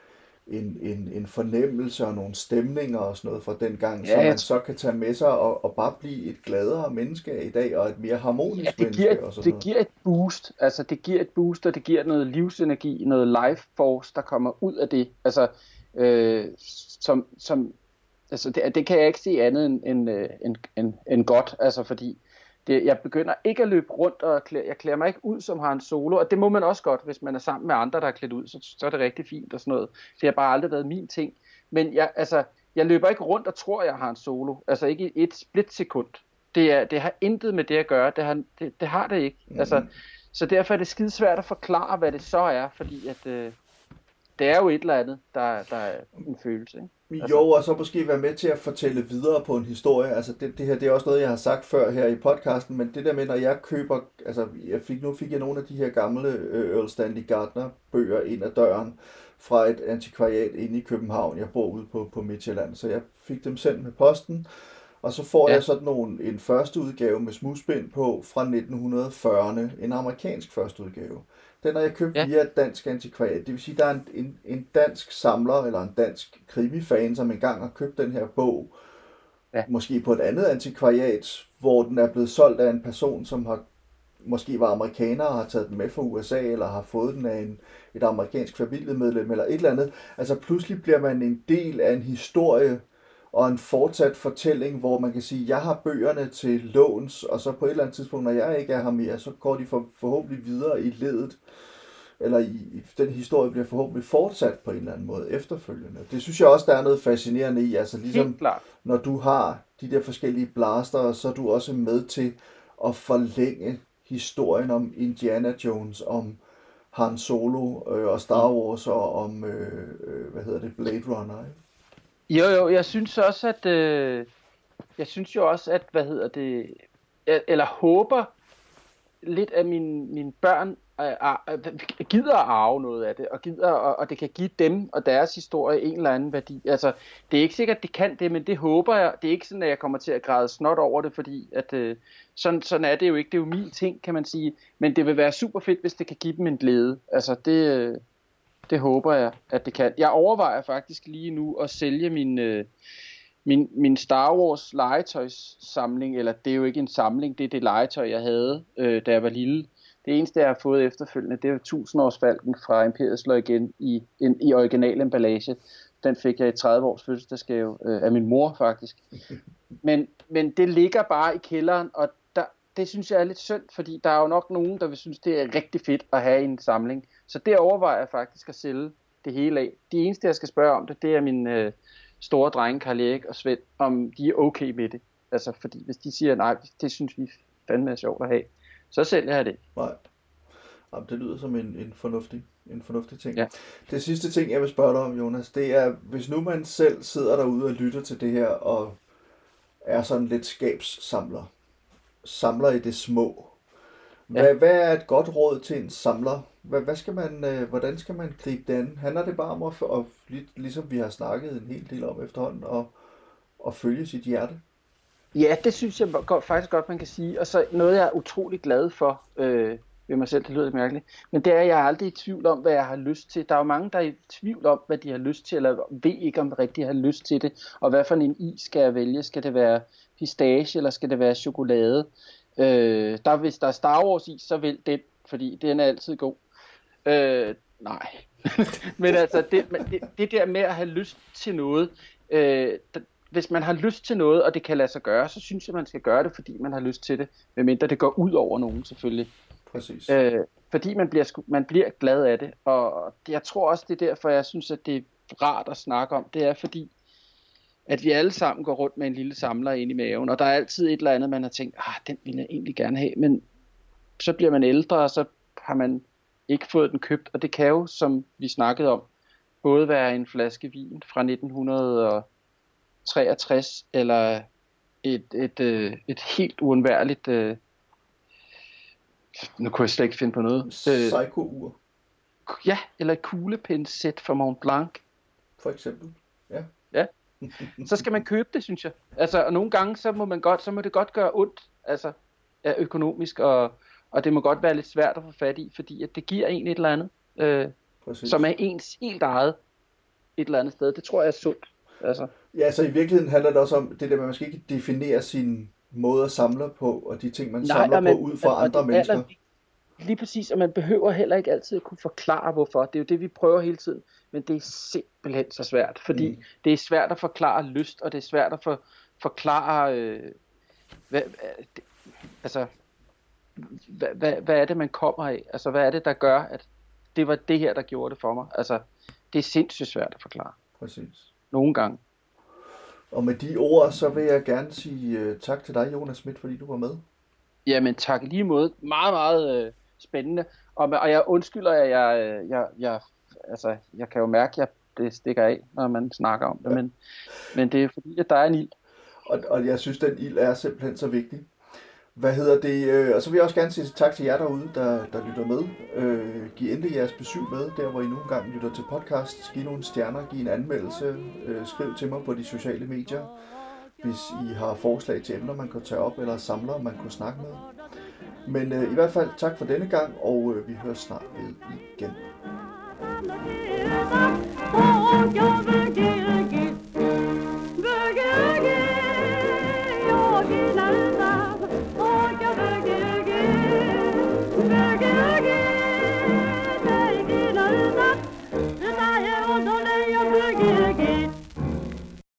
en, en, en fornemmelse og nogle stemninger og sådan noget fra den gang, Ja, som jeg man så kan tage med sig og, og bare blive et gladere menneske i dag, og et mere harmonisk Ja, det menneske giver, og sådan det noget. giver et boost. Altså, det giver et boost, og det giver noget livsenergi, noget life force, der kommer ud af det. Altså, øh, som, som, altså det, det kan jeg ikke se andet end, end, øh, end, end, end godt. Altså, fordi det, jeg begynder ikke at løbe rundt, og klæ, jeg klæder mig ikke ud som har en solo, og det må man også godt, hvis man er sammen med andre, der er klædt ud, så, så er det rigtig fint og sådan noget. Det har bare aldrig været min ting. Men jeg, altså, jeg løber ikke rundt og tror, jeg har en solo. Altså ikke i et splitsekund. Det, er, det har intet med det at gøre. Det har det, det, har det ikke. Mm. Altså, så derfor er det svært at forklare, hvad det så er, fordi at, øh, det er jo et eller andet, der, der er en følelse. Ikke? Jo, og så måske være med til at fortælle videre på en historie. Altså det, det her, det er også noget, jeg har sagt før her i podcasten, men det der med, når jeg køber, altså jeg fik, nu fik jeg nogle af de her gamle øh, Earl Stanley Gardner bøger ind ad døren fra et antikvariat inde i København. Jeg bor ude på, på Midtjylland, så jeg fik dem sendt med posten. Og så får Ja. jeg sådan nogle, en første udgave med smuspind på fra 1940'erne, en amerikansk første udgave. Den har jeg købt Ja. via et dansk antikvariat. Det vil sige, der er en, en, en dansk samler, eller en dansk krimifan, som engang har købt den her bog. Ja. Måske på et andet antikvariat, hvor den er blevet solgt af en person, som har måske var amerikaner og har taget den med fra USA, eller har fået den af en, et amerikansk familiemedlem, eller et eller andet. Altså pludselig bliver man en del af en historie, og en fortsat fortælling, hvor man kan sige, jeg har bøgerne til låns, og så på et eller andet tidspunkt, når jeg ikke er her mere, så går de for, forhåbentlig videre i ledet, eller i, den historie bliver forhåbentlig fortsat på en eller anden måde efterfølgende. Det synes jeg også, der er noget fascinerende i, altså ligesom når du har de der forskellige blaster, så er du også med til at forlænge historien om Indiana Jones, om Han Solo øh, og Star Wars og om, øh, øh, hvad hedder det, Blade Runner. Ikke? Jo, jo, jeg synes også, at... Øh, jeg synes jo også, at, hvad hedder det... jeg- Eller håber lidt, at mine, mine børn øh, øh, gider at arve noget af det, og gider, og, og det kan give dem og deres historie en eller anden værdi. Altså, det er ikke sikkert, at det kan det, men det håber jeg. Det er ikke sådan, at jeg kommer til at græde snot over det, fordi at, øh, sådan, sådan er det jo ikke. Det er jo min ting, kan man sige. Men det vil være super fedt, hvis det kan give dem en glæde. Altså, det, øh, det håber jeg, at det kan. Jeg overvejer faktisk lige nu at sælge min, øh, min, min Star Wars legetøjssamling, eller det er jo ikke en samling, det er det legetøj, jeg havde, øh, da jeg var lille. Det eneste, jeg har fået efterfølgende, det er 1000-årsfalken fra Imperiet slår igen i, en, i original emballage. Den fik jeg i 30 års fødselsdagsgave øh, af min mor faktisk. Men, men det ligger bare i kælderen, og det synes jeg er lidt synd, fordi der er jo nok nogen, der vil synes, det er rigtig fedt at have en samling. Så det overvejer jeg faktisk at sælge det hele af. De eneste, jeg skal spørge om det, det er min øh, store drenge, Karl Erik og Svend, om de er okay med det. Altså, fordi hvis de siger, nej, det synes vi fandme er sjovt at have, så sælger jeg det. Nej. Jamen, det lyder som en, en, fornuftig, en fornuftig ting. Ja. Det sidste ting, jeg vil spørge dig om, Jonas, det er, hvis nu man selv sidder derude og lytter til det her, og er sådan lidt skabssamler, samler i det små, hvad, Ja. hvad er et godt råd til en samler? Hvad, hvad skal man, øh, hvordan skal man gribe det an? Handler det bare om at, lig- ligesom vi har snakket en hel del om efterhånden, at, at følge sit hjerte? Ja, det synes jeg godt, faktisk godt, man kan sige. Og så noget, jeg er utrolig glad for øh, ved mig selv, det lyder lidt mærkeligt, men det er, at jeg er aldrig i tvivl om, hvad jeg har lyst til. Der er jo mange, der er i tvivl om, hvad de har lyst til, eller ved ikke, om rigtig har lyst til det. Og hvad for en is skal jeg vælge? Skal det være pistache, eller skal det være chokolade? Øh, der, hvis der er Star Wars is, så vælg den, fordi den er altid god. Øh, nej. men altså, det, men det, det der med at have lyst til noget, øh, der, hvis man har lyst til noget, og det kan lade sig gøre, så synes jeg, man skal gøre det, fordi man har lyst til det. Medmindre det går ud over nogen, selvfølgelig. Præcis. Øh, fordi man bliver, man bliver glad af det. Og det, jeg tror også, det er derfor, jeg synes, at det er rart at snakke om. Det er fordi, at vi alle sammen går rundt med en lille samler ind i maven. Og der er altid et eller andet, man har tænkt, ah, den ville jeg egentlig gerne have. Men så bliver man ældre, og så har man ikke fået den købt. Og det kan jo, som vi snakkede om, både være en flaske vin fra 1963, eller et, et, øh, et helt uundværligt... Øh, nu kunne jeg slet ikke finde på noget. Øh, Psycho-ur, ja, eller et kuglepindsæt fra Mont Blanc. for eksempel. Ja. Så skal man købe det, synes jeg. Altså, og nogle gange, så må, man godt, så må det godt gøre ondt, altså, økonomisk, og, og det må godt være lidt svært at få fat i, fordi at det giver en et eller andet, øh, Præcis. som er ens helt eget et eller andet sted. Det tror jeg er sundt. Altså, Ja, så i virkeligheden handler det også om det der med, at man skal ikke definere sin måde at samle på, og de ting, man Nej, samler man- på ud fra andre det mennesker. aller- lige præcis, og man behøver heller ikke altid at kunne forklare, hvorfor. Det er jo det, vi prøver hele tiden. Men det er simpelthen så svært, fordi Mm. det er svært at forklare lyst, og det er svært at for, forklare, øh, hvad, det, altså, hvad, hvad, hvad er det, man kommer af? Altså, hvad er det, der gør, at det var det her, der gjorde det for mig? Altså, det er sindssygt svært at forklare. Præcis. Nogle gange. Og med de ord, så vil jeg gerne sige uh, tak til dig, Jonas Schmidt, fordi du var med. Jamen tak i lige måde. Meget, meget øh, spændende. Og, og jeg undskylder, at jeg, øh, jeg, jeg, altså, jeg kan jo mærke, at jeg, det stikker af, når man snakker om det. Ja. Men, men det er fordi, at der er en ild. Og, og jeg synes, den ild er simpelthen så vigtig. Hvad hedder det? Øh, og så vil jeg også gerne sige tak til jer derude, der, der lytter med. Øh, giv endelig jeres besøg med, der hvor I nu engang lytter til podcast. Giv nogle stjerner, giv en anmeldelse. Øh, skriv til mig på de sociale medier, hvis I har forslag til emner, man kan tage op, eller samler, man kunne snakke med. Men øh, i hvert fald tak for denne gang, og øh, vi høres snart ved igen. 東京武器